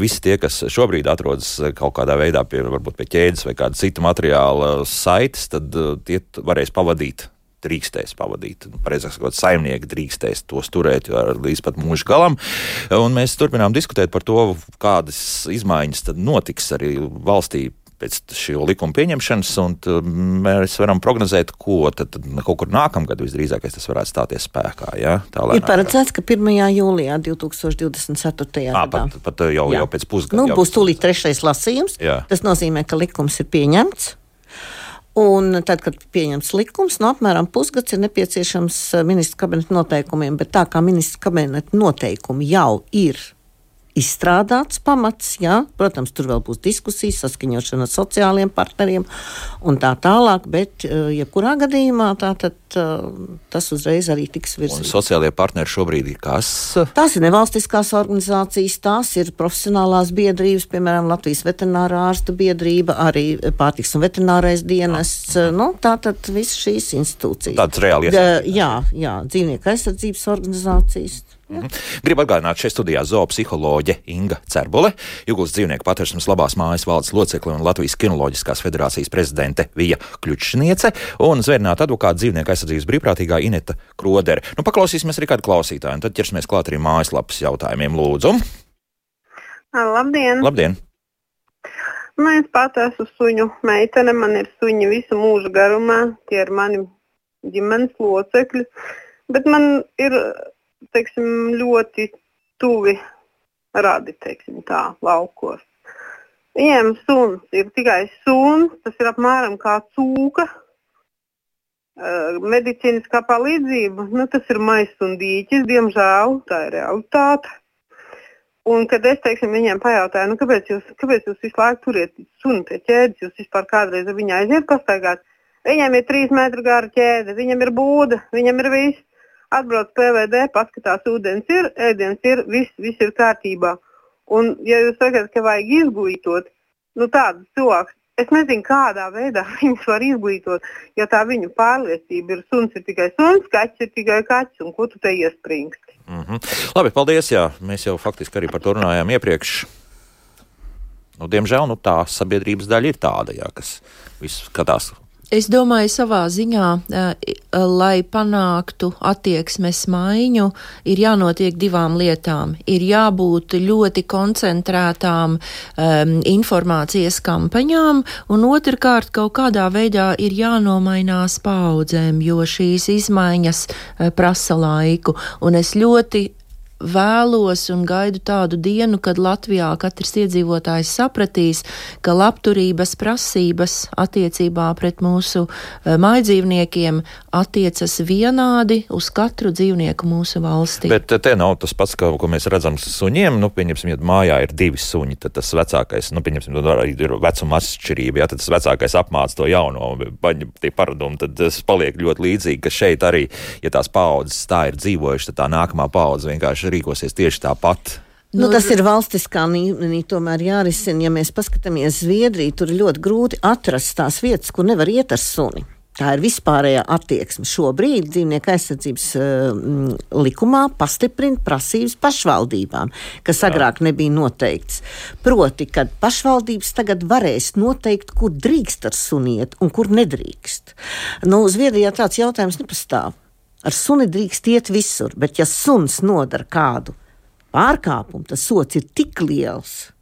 Visi tie, kas šobrīd atrodas kaut kādā veidā pie, varbūt pie ķēdes vai kāda cita materiāla saites, tad tie varēs pavadīt drīkstēs pavadīt. Nu, pareizāk sakot, saimnieki drīkstēs tos turēt līdz pat mūža galam. Un mēs turpinām diskutēt par to, kādas izmaiņas tad notiks arī valstī pēc šī likuma pieņemšanas, un mēs varam prognozēt, ko tad, kaut kur nākamgad visdrīzāk tas varētu stāties spēkā. Ja? Ir paredzēts, ka 1. jūlijā 2024. gadā pat, pat jau, jā. jau pēc pusgada. Nu, būs tūlīt trešais lasījums. Jā. Tas nozīmē, ka likums ir pieņemts. Un tad, kad pieņems likums, no apmēram pusgads ir nepieciešams eh, ministra kabineta noteikumiem, bet tā kā ministra kabineta noteikumi jau ir izstrādāts pamats. Jā. Protams, tur vēl būs diskusijas, saskaņošana ar sociālajiem partneriem un tā tālāk, bet eh, jebkurā gadījumā tā, tad, eh, tas uzreiz arī tiks virzīts. Sociālajie partneri šobrīd ir kas? Tās ir nevalstiskās organizācijas, tās ir profesionālās biedrības, piemēram, Latvijas veterinārā ārstu biedrība, arī pārtiks un veterinārais dienests. Ah. Nu, tā tad visas šīs institūcijas. Tādas reāli. Jā, jā, dzīvnieku aizsardzības organizācijas. Mhm. Gribu atgādināt, šeit studijā zoopsiholoģe Inga Cerbule, Jūglas dzīvnieku patversmes labās mājas valdes locekle un Latvijas kinoloģiskās federācijas prezidente Vija Kļučniece un zvērnāta advokāta dzīvnieku aizsardzības brīvprātīgā Ineta Krodere. Nu, paklausīsimies arī kādu klausītāju, un tad ķersimies klāt arī mājaslapas jautājumiem. Lūdzu! Labdien! Labdien. Nu, es pats esmu suņu meitene, man ir suņi visu mūžu garumā, tie ir mani ģimenes locekļi. Bet man ir teiksim, ļoti tuvi radi teiksim, tā, laukos. Viņiem suns ir tikai suns, tas ir apmēram kā cūka. Uh, medicīniskā palīdzība, nu, tas ir maisis un dīķis, diemžēl tā ir realitāte. Un, kad es teiksim, viņiem pajautāju, nu, kāpēc, jūs, kāpēc jūs visu laiku turiet sunu pie ķēdes, jūs vispār kādreiz ar viņu aiziet pastaigāt, viņiem ir trīs metru gara ķēde, viņam ir būda, viņam ir viss atbrauc PVD, paskatās, ūdens ir, ēdiens ir, viss, viss ir kārtībā. Un, ja jūs sakat, ka vajag izglītot, nu, tādus cilvēkus Es nezinu, kādā veidā viņus var izglītot, ja tā viņu pārliecība ir suns ir tikai suns, kaķis ir tikai kaķis, un ko tu te iespringsti. Mm -hmm. Labi, paldies. Jā. Mēs jau faktiski arī par to runājām iepriekš. Nu, diemžēl nu, tā sabiedrības daļa ir tāda, jā, kas visu skatās Es domāju, savā ziņā, eh, lai panāktu attieksmes maiņu, ir jānotiek divām lietām. Ir jābūt ļoti koncentrētām um, informācijas kampaņām, un otrkārt, kaut kādā veidā ir jānomainās paudzēm, jo šīs izmaiņas uh, prasa laiku. Un es ļoti vēlos un gaidu tādu dienu, kad Latvijā katrs iedzīvotājs sapratīs, ka labturības prasības attiecībā pret mūsu uh, mājdzīvniekiem attiecas vienādi uz katru dzīvnieku mūsu valstī. Bet te nav tas pats, ka, ko mēs redzam suņiem. Nu, pieņemsim, ja mājā ir divi suņi, tad tas vecākais, nu, pieņemsim, ir vecuma atšķirība, ja tad tas vecākais apmāca to jauno, paņem tie paradumi, tad tas paliek ļoti līdzīgi, ka šeit arī, ja tās paudzes tā ir dzīvojušas, tad tā nākamā paudze vienkārši rīkosies tieši tāpat. Nu, tas ir valstiskā līmenī, tomēr jārisina. Ja mēs paskatāmies Zviedriju, tur ir ļoti grūti atrast tās vietas, kur nevar iet ar suni. Tā ir vispārējā attieksme. Šobrīd dzīvnieku aizsardzības uh, likumā pastiprina prasības pašvaldībām, kas agrāk nebija noteikts. Proti, ka pašvaldības tagad varēs noteikt, kur drīkst ar suniet un kur nedrīkst. Nu, Zviedrijā tāds jautājums nepastāv. Ar suni drīkst iet visur, bet ja suns nodara kādu pārkāpumu, tas sots ir tik liels,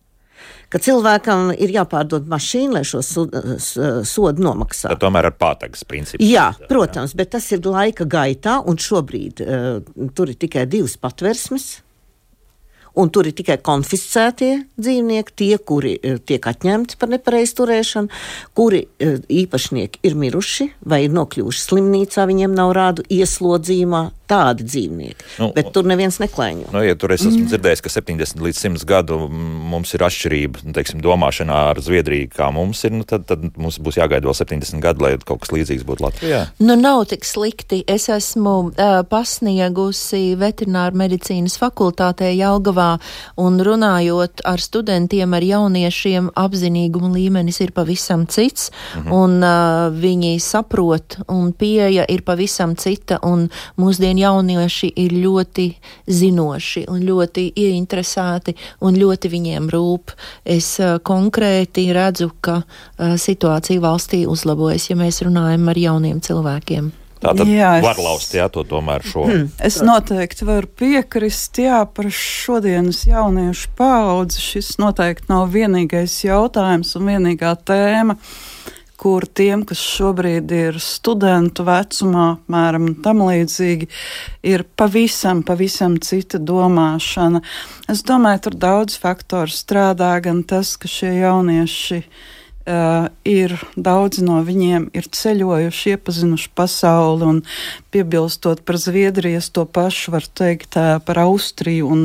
ka cilvēkam ir jāpārdod mašīna, lai šo sodu nomaksātu. Tad tomēr ar pātagas principu. Jā, protams, jā. bet tas ir laika gaitā, un šobrīd uh, tur ir tikai divas patversmes un tur ir tikai konfiscētie dzīvnieki, tie, kuri eh, tiek atņemti par nepareizu turēšanu, kuri eh, īpašnieki ir miruši vai ir nokļuvuši slimnīcā, viņiem nav rādu ieslodzījumā. Tādi dzīvnieki. Nu, bet tur neviens neklaiņo. Nu, ja tur es esmu mm. dzirdējis, ka 70 līdz 100 gadu mums ir atšķirība nu, teiksim, domāšanā ar Zviedriju, kā mums ir, nu, tad, tad mums būs jāgaida vēl 70 gadi, lai kaut kas līdzīgs būtu Latvijā. Nu, nav tik slikti. Es esmu uh, pasniegusi veterināru medicīnas fakultātē Jelgavā un runājot ar studentiem, ar jauniešiem, apzinīguma līmenis ir pavisam cits, mhm. un uh, viņi saprot, un pieeja ir pavisam cita, un mūsdienu jaunieši ir ļoti zinoši un ļoti ieinteresēti, un ļoti viņiem rūp. Es uh, konkrēti redzu, ka uh, situācija valstī uzlabojas, ja mēs runājam ar jauniem cilvēkiem. Tā tad jā, es, var laust, jā, to tomēr šo. Hmm, es noteikti varu piekrist, jā, par šodienas jauniešu paudzi. Šis noteikti nav vienīgais jautājums un vienīgā tēma, kur tiem, kas šobrīd ir studentu vecumā, apmēram tam līdzīgi, ir pavisam, pavisam cita domāšana. Es domāju, tur daudz faktoru strādā, gan tas, ka šie jaunieši Uh, ir daudzi no viņiem ir ceļojuši, iepazinuši pasauli, un piebilstot par Zviedrijas, to pašu var teikt uh, par Austriju un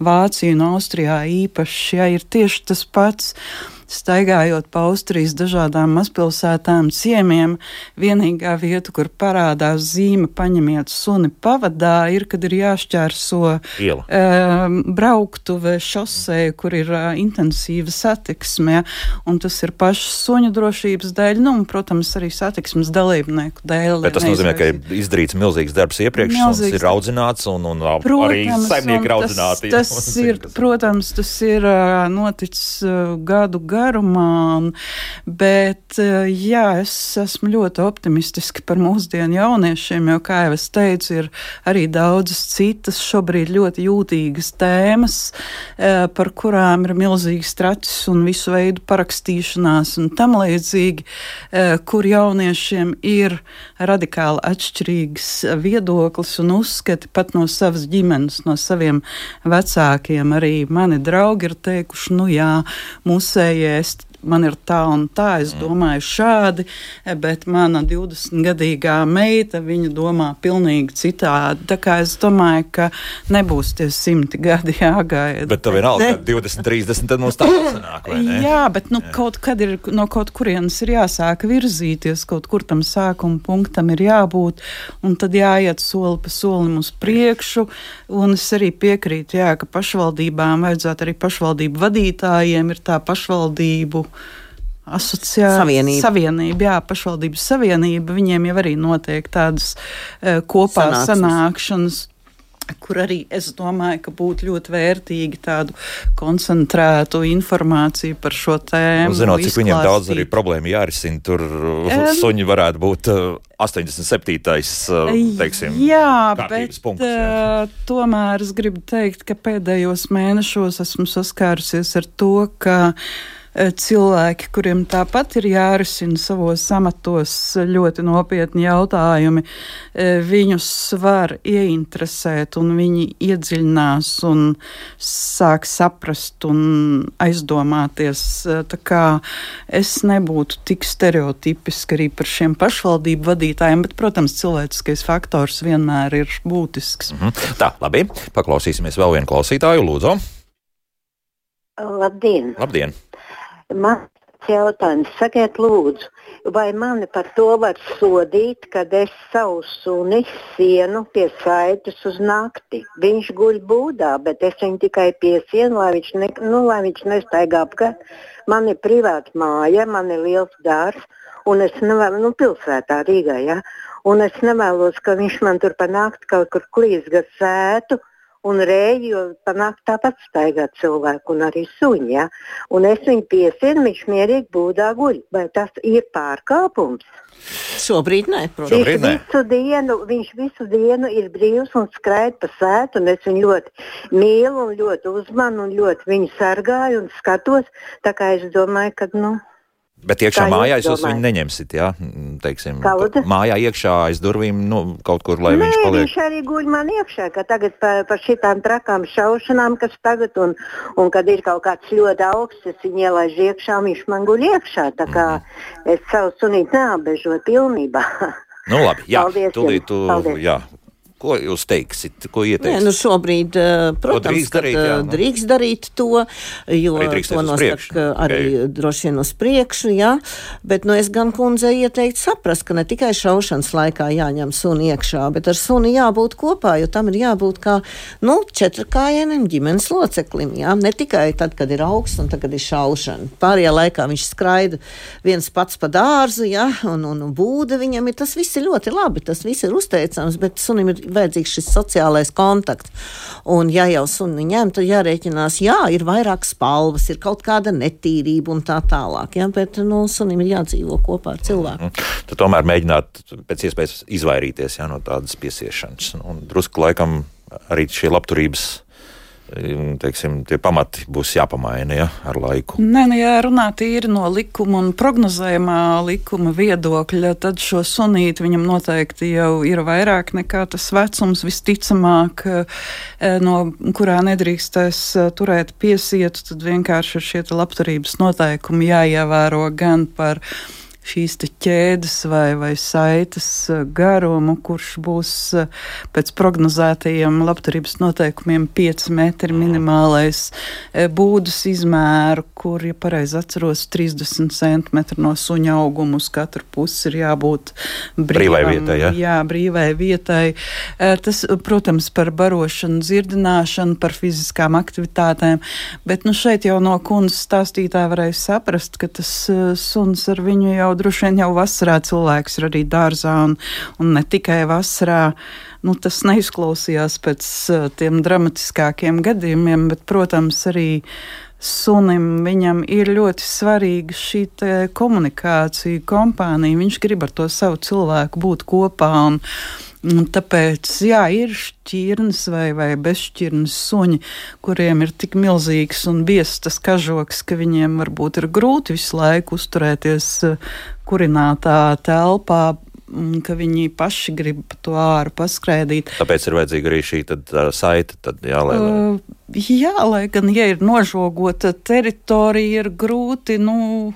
Vāciju, un Austrijā īpaši, ja ir tieši tas pats. Uh, staigājot pa Austrijas dažādām mazpilsētām, ciemiem, vienīgā vieta, kur parādās zīme, paņemiet suni pavadā, ir, kad ir jāšķērso Iela. uh, brauktuve šosei, kur ir uh, intensīva satiksme, un tas ir pašas suņu drošības dēļ, nu, un, protams, arī satiksmes dalībnieku dēļ. Bet tas nozīmē, ka ir izdarīts milzīgs darbs iepriekš, milzīgs. ir audzināts, un, un protams, arī saimnieki ir audzināti. Tas, tas ir, protams, tas ir uh, noticis uh, gadu gadu garumā. Bet eh, jā, es esmu ļoti optimistiski par mūsdienu jauniešiem, jo, kā jau es teicu, ir arī daudzas citas šobrīd ļoti jūtīgas tēmas, eh, par kurām ir milzīgs tracis un visu veidu parakstīšanās un tam līdzīgi, eh, kur jauniešiem ir radikāli atšķirīgs viedoklis un uzskati pat no savas ģimenes, no saviem vecākiem. Arī mani draugi ir teikuši, nu jā, mūsējie jest man ir tā un tā, es mm. domāju šādi, bet mana 20-gadīgā meita, viņa domā pilnīgi citādi. Tā kā es domāju, ka nebūs tie simti gadi jāgaida. Bet tev vienalga, ka 20, 30, tad mums tā sanāk, vai ne? Jā, bet nu, Jā. kaut kad ir, no kaut kurienes ir jāsāk virzīties, kaut kur tam sākuma punktam ir jābūt, un tad jāiet soli pa solim uz priekšu, un es arī piekrītu, jā, ka pašvaldībām vajadzētu arī pašvaldību vadītājiem ir tā pašvaldību asociācija, Savienība. savienība, jā, pašvaldības savienība. Viņiem jau arī notiek tādas uh, kopā Sanāksmes. sanākšanas. Kur arī es domāju, ka būtu ļoti vērtīgi tādu koncentrētu informāciju par šo tēmu. Nu, zinot, cik viņiem daudz arī problēmu jārisina, tur Em. suņi varētu būt uh, 87. uh, teiksim, jā, bet punkts, jā. uh, tomēr es gribu teikt, ka pēdējos mēnešos esmu saskārusies ar to, ka uh, cilvēki, kuriem tāpat ir jārisina savos amatos ļoti nopietni jautājumi, uh, viņus var ieinteresēt un viņi iedziļinās un sāk saprast un aizdomāties. Uh, Tā kā es nebūtu tik stereotipiski arī par šiem pašvaldību vadītājiem, bet, protams, cilvēciskais faktors vienmēr ir būtisks. Mhm. Tā, labi. Paklausīsimies vēl vienu klausītāju. Lūdzu, Labdien! labdien! Man jautājums, sakiet, lūdzu, vai mani par to var sodīt, kad es savu suni sienu pie saites uz nakti? Viņš guļ būdā, bet es viņu tikai piesienu, lai viņš, ne, nu, lai viņš nestaigā apkārt. Man ir privāta māja, man ir liels dārzs, un es nevēlos, nu, pilsētā Rīgā, ja? un es nevēlos, ka viņš man tur pa nakti kaut kur klīs gar sētu. Un rēģi, jo panākt tāpat staigā cilvēku un arī suņi. Ja? Un es viņu piesienu, viņš mierīgi būdā guļ. Vai tas ir pārkāpums? Šobrīd nē, protams. Šobrīd Viņš nē. visu, dienu, viņš visu dienu ir brīvs un skraida pa sētu. un Es viņu ļoti mīlu, un ļoti uzmanu, un ļoti viņu sargāju un skatos. Tā kā es domāju, ka nu, Bet iekšā Kā mājā jūs viņu neņemsiet, jā, Mm, teiksim, lūdzu? mājā iekšā aiz durvīm, nu, kaut kur, lai Nē, viņš paliek. viņš arī guļ man iekšā, ka tagad par, par šitām trakām šaušanām, kas tagad, un, un kad ir kaut kāds ļoti augsts, es viņu ielaižu iekšā, viņš man guļ iekšā. Tā kā Mhm. es savu sunīti neapbežoju pilnībā. Nu, labi, jā, Paldies tūlīt, tu, jā. Ko jūs teiksit? Ko Nē, ieteiksiet? nu šobrīd, eh, protams, drīkst kad, darīt, eh, jā, nu. drīkst darīt to, jo Arī to nosaka arī ok. droši vien uz priekšu, jā. Bet nu, es gan kundzei ieteiktu saprast, ka ne tikai šaušanas laikā jāņem suni iekšā, bet ar suni jābūt kopā, jo tam ir jābūt kā nu, četrkājienam ģimenes loceklim. Jā. Ne tikai tad, kad ir augsts un tad, kad ir šaušana. Pārējā laikā viņš skraida viens pats pa dārzu, jā, un, un, un būda viņam ir. Tas viss ir ļoti labi, tas viss ir uzteicams, bet sunim ir vajadzīgs šis sociālais kontakts. Un, ja jau suni ņem, tad jārēķinās, jā, ir vairāk spalvas, ir kaut kāda netīrība un tā tālāk. Jā, bet nu, sunim ir jādzīvo kopā ar cilvēku. Tad tomēr mēģināt pēc iespējas izvairīties jā, no tādas piesiešanas. Un drusku laikam arī šie labturības teiksim, tie pamati būs jāpamaina ja, ar laiku. Nē, nu, ja runā tīri no likuma un prognozējumā likuma viedokļa, tad šo sunīti viņam noteikti jau ir vairāk nekā tas vecums, visticamāk, eh, no kurā nedrīkstēs eh, turēt piesietu, tad vienkārši ir šie labturības noteikumi jāievēro gan par šīs ķēdes vai, vai saites eh, garumu, kurš būs eh, pēc prognozētajiem labturības noteikumiem 5 metri minimālais eh, būdas izmēru, kur, ja pareizi atceros, 30 centimetri no suņa auguma uz katru pusi ir jābūt Brīvai brīvam, vietai, ja? Jā, brīvai vietai. Tas, protams, par barošanu, dzirdināšanu, par fiziskām aktivitātēm, bet nu, šeit jau no kundzes stāstītāja varēja saprast, ka tas suns ar viņu jau droši vien jau vasarā cilvēks ir arī dārzā un, un ne tikai vasarā. Nu, tas neizklausījās pēc eh, tiem dramatiskākiem gadījumiem, bet, protams, arī sunim viņam ir ļoti svarīga šī komunikācija, kompānija. Viņš grib ar to savu cilvēku būt kopā. Un, un tāpēc, jā, ir šķirnes vai, vai bezšķirnes suņi, kuriem ir tik milzīgs un biezs tas kažoks, ka viņiem varbūt ir grūti visu laiku uzturēties eh, kurinātā telpā. Ka viņi paši grib to āru paskraidīt. Tāpēc ir vajadzīga arī šī tad, uh, saite. Tad, jā, lai, lai. Uh, jā, lai gan, ja ir nožogota teritorija, ir grūti. Nu,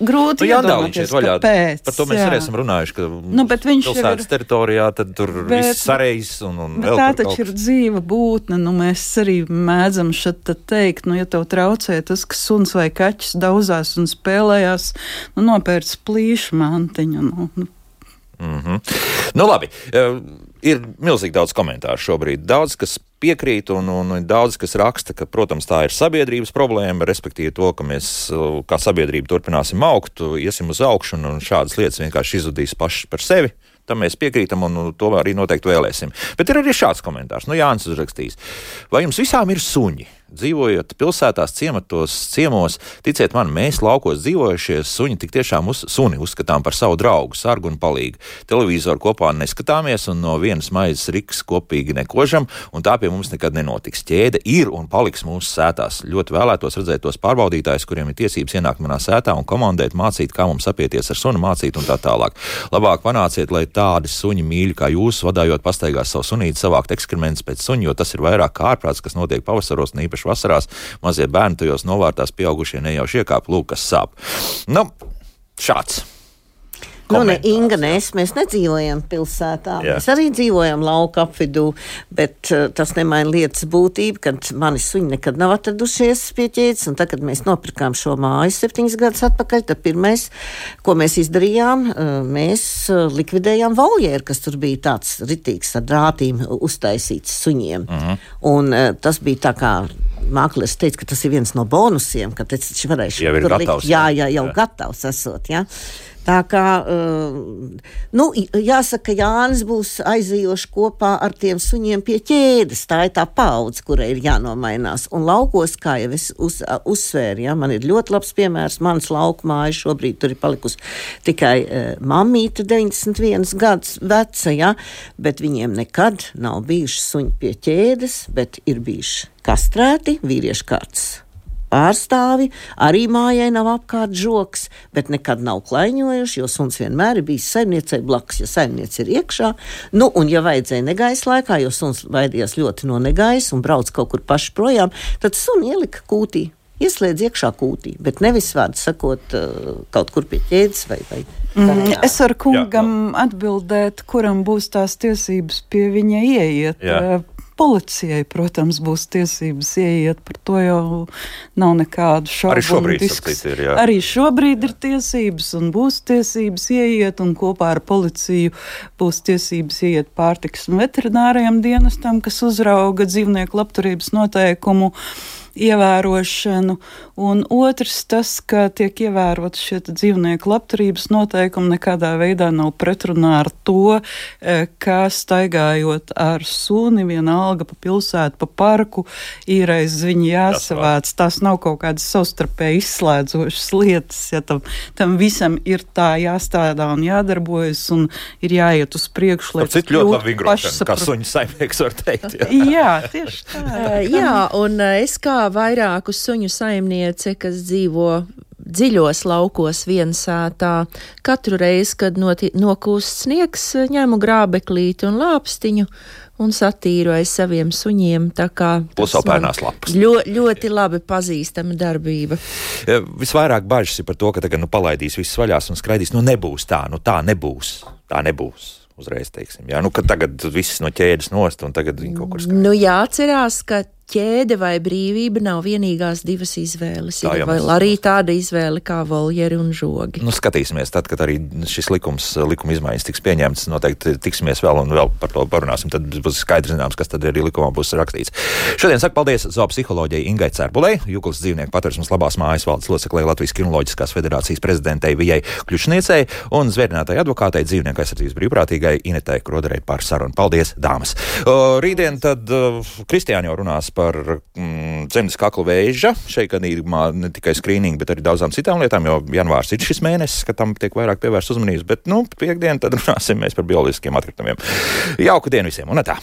Grūti Nu, iedomāties, kāpēc. Par to mēs jā. arī esam runājuši, ka Nu, pilsētas ir- teritorijā tad tur Bet- viss sareis un, un vēl tā taču kaut ir dzīva būtne. Nu, mēs arī mēdzam šeit te teikt, nu, ja tev traucē tas, ka suns vai kaķis daudzās un spēlējās, nu, nopērts plīšu mantiņu. Nu, nu, Mm -hmm. Nu, labi. eh, Ir milzīgi daudz komentāru šobrīd. Daudz, kas piekrīt, un, un, un daudz, kas raksta, ka, protams, tā ir sabiedrības problēma, respektīvi to, ka mēs kā sabiedrība turpināsim augt, iesim uz augšu, un, un šādas lietas vienkārši izzudīs pašas par sevi. Tam mēs piekrītam, un to arī noteikti vēlēsim. Bet ir arī šāds komentārs. Nu, Jānis uzrakstīs, vai jums visām ir suņi? Dzīvojot pilsētās, ciematos, ciemos, ticiet man, mēs laukos dzīvojušie suņi tik tiešām uz, suni uzskatām par savu draugu, sargu un palīgu. Televizoru kopā neskatāmies un no vienas maizes riks kopīgi nekožam, un tā pie mums nekad nenotiks. Ķēde ir un paliks mūsu sētās. Ļoti vēlētos redzēt tos pārbaudītājus, kuriem ir tiesības ienākt manā sētā un komandēt, mācīt, kā mums apieties ar sunu, mācīt un tā tālāk. Labāk panāciet, lai tādi suņi mīļi kā jūs, vadājot pastaigās savu sunīti, savākt ekskrementus pēc suņa, jo tas ir vairāk kā ārprāts, kas notiek pavasaros, ne īpaši īpaši vasarās, mazie bērni tajos novārtās, pieaugušie nejauši iekāp, lūk, kas sāp. Nu, šāds. Nu, ne, Inga, mēs, mēs nedzīvojam pilsētā. Jā. Mēs arī dzīvojam lauka apvidū, bet uh, tas nemaina lietas būtību, kad mani suņi nekad nav atradušies pie ķēdes. Tad, kad mēs nopirkām šo māju septiņus gadus atpakaļ, tad pirmais, ko mēs izdarījām, uh, mēs uh, likvidējām voljeru, kas tur bija tāds ritīgs ar drātīm uztaisīts suņiem. Uh mhm. -huh. Un uh, tas bija tā kā mākslinieks teica, ka tas ir viens no bonusiem, ka tas varēs jau ir gatavs. Jā, jā, jau jā. gatavs esot. Jā. Tā kā uh, nu, jāsaka, Jānis būs aizījoši kopā ar tiem suņiem pie ķēdes. Tā ir tā paudze, kurai ir jānomainās. Un laukos, kā jau es uz, uzsvēru, ja, man ir ļoti labs piemērs. Mans lauka māja šobrīd tur ir palikusi tikai uh, mamīte, 91 gadus veca, ja, bet viņiem nekad nav bijuši suņi pie ķēdes, bet ir bijuši kastrēti vīriešu kārtas pārstāvi, arī mājai nav apkārt žoks, bet nekad nav klaiņojuši, jo suns vienmēr ir bijis saimniecei blakus, ja saimniece ir iekšā. Nu, un, ja vajadzēja negaisa laikā, jo suns baidījās ļoti no negaisa un brauc kaut kur paši projām, tad suni ielika kūtī. Ieslēdz iekšā kūtī, bet nevis vārdu sakot, uh, kaut kur pie ķēdes vai, vai Mm, es varu kungam Jā, no. atbildēt, kuram būs tās tiesības pie viņa ieiet. Jā. Uh, policijai, protams, būs tiesības ieiet, par to jau nav nekādu šaubu. Arī šobrīd, ir, jā. arī šobrīd ir tiesības un būs tiesības ieiet, un kopā ar policiju būs tiesības ieiet pārtiks un veterinārajam dienestam, kas uzrauga dzīvnieku labturības noteikumu ievērošanu, un otrs tas, ka tiek ievērot šie dzīvnieku labturības noteikumi, nekādā veidā nav pretrunā ar to, e, ka staigājot ar suni vienalga pa pilsētu, pa parku, īreiz viņi jāsavāc. Tas nav kaut kādas savstarpēji izslēdzošas lietas, ja tam, tam visam ir tā jāstrādā un jādarbojas, un ir jāiet uz priekšu, lai tas ļoti labi vingrošana, kā suņu saimnieks var teikt. Jā, jā tieši tā. jā, un es kā vairāku suņu saimniece, kas dzīvo dziļos laukos viensātā. Katru reizi, kad nokūst sniegs, ņemu grābeklīti un lāpstiņu un satīru aiz saviem suņiem. Plus vēl pērnās lapas. Ļo, ļoti labi pazīstama darbība. Visvairāk bažas ir par to, ka tagad nu, palaidīs viss vaļās un skraidīs. Nu nebūs tā, nu tā nebūs. Tā nebūs uzreiz teiksim. Jā, nu, tagad viss no ķēdes nost, un tagad viņi kaut kur skatās. Nu, jāatcerās, ka ķēde vai brīvība nav vienīgās divas izvēles. Tā, ir vēl arī tāda izvēle kā voljeri un žogi. Nu, skatīsimies, tad, kad arī šis likums, likuma izmaiņas tiks pieņemts, noteikti tiksimies vēl un vēl par to parunāsim. Tad būs skaidrs zināms, kas tad arī likumā būs rakstīts. Šodien saku paldies zoopsiholoģijai Ingai Cērbulē, Juklas dzīvnieku patversmes labās mājas valdes loceklē Latvijas Kinoloģiskās federācijas prezidentei Vijai Kļušniecei un zvērinātai advokātei dzīvnieku aizsardzības brīvprātīgai Inetai Kroderei par sarunu. Paldies, dāmas! Rītdien tad uh, Kristiāņo runās par par mm, zemes kakla vēža. Šeit gadījumā ne tikai skrīningu, bet arī daudzām citām lietām, jo janvārs ir šis mēnesis, kad tam tiek vairāk pievērsta uzmanības. Bet, nu, piekdien tad runāsim par bioloģiskiem atkritumiem. Jauku dienu visiem un tā!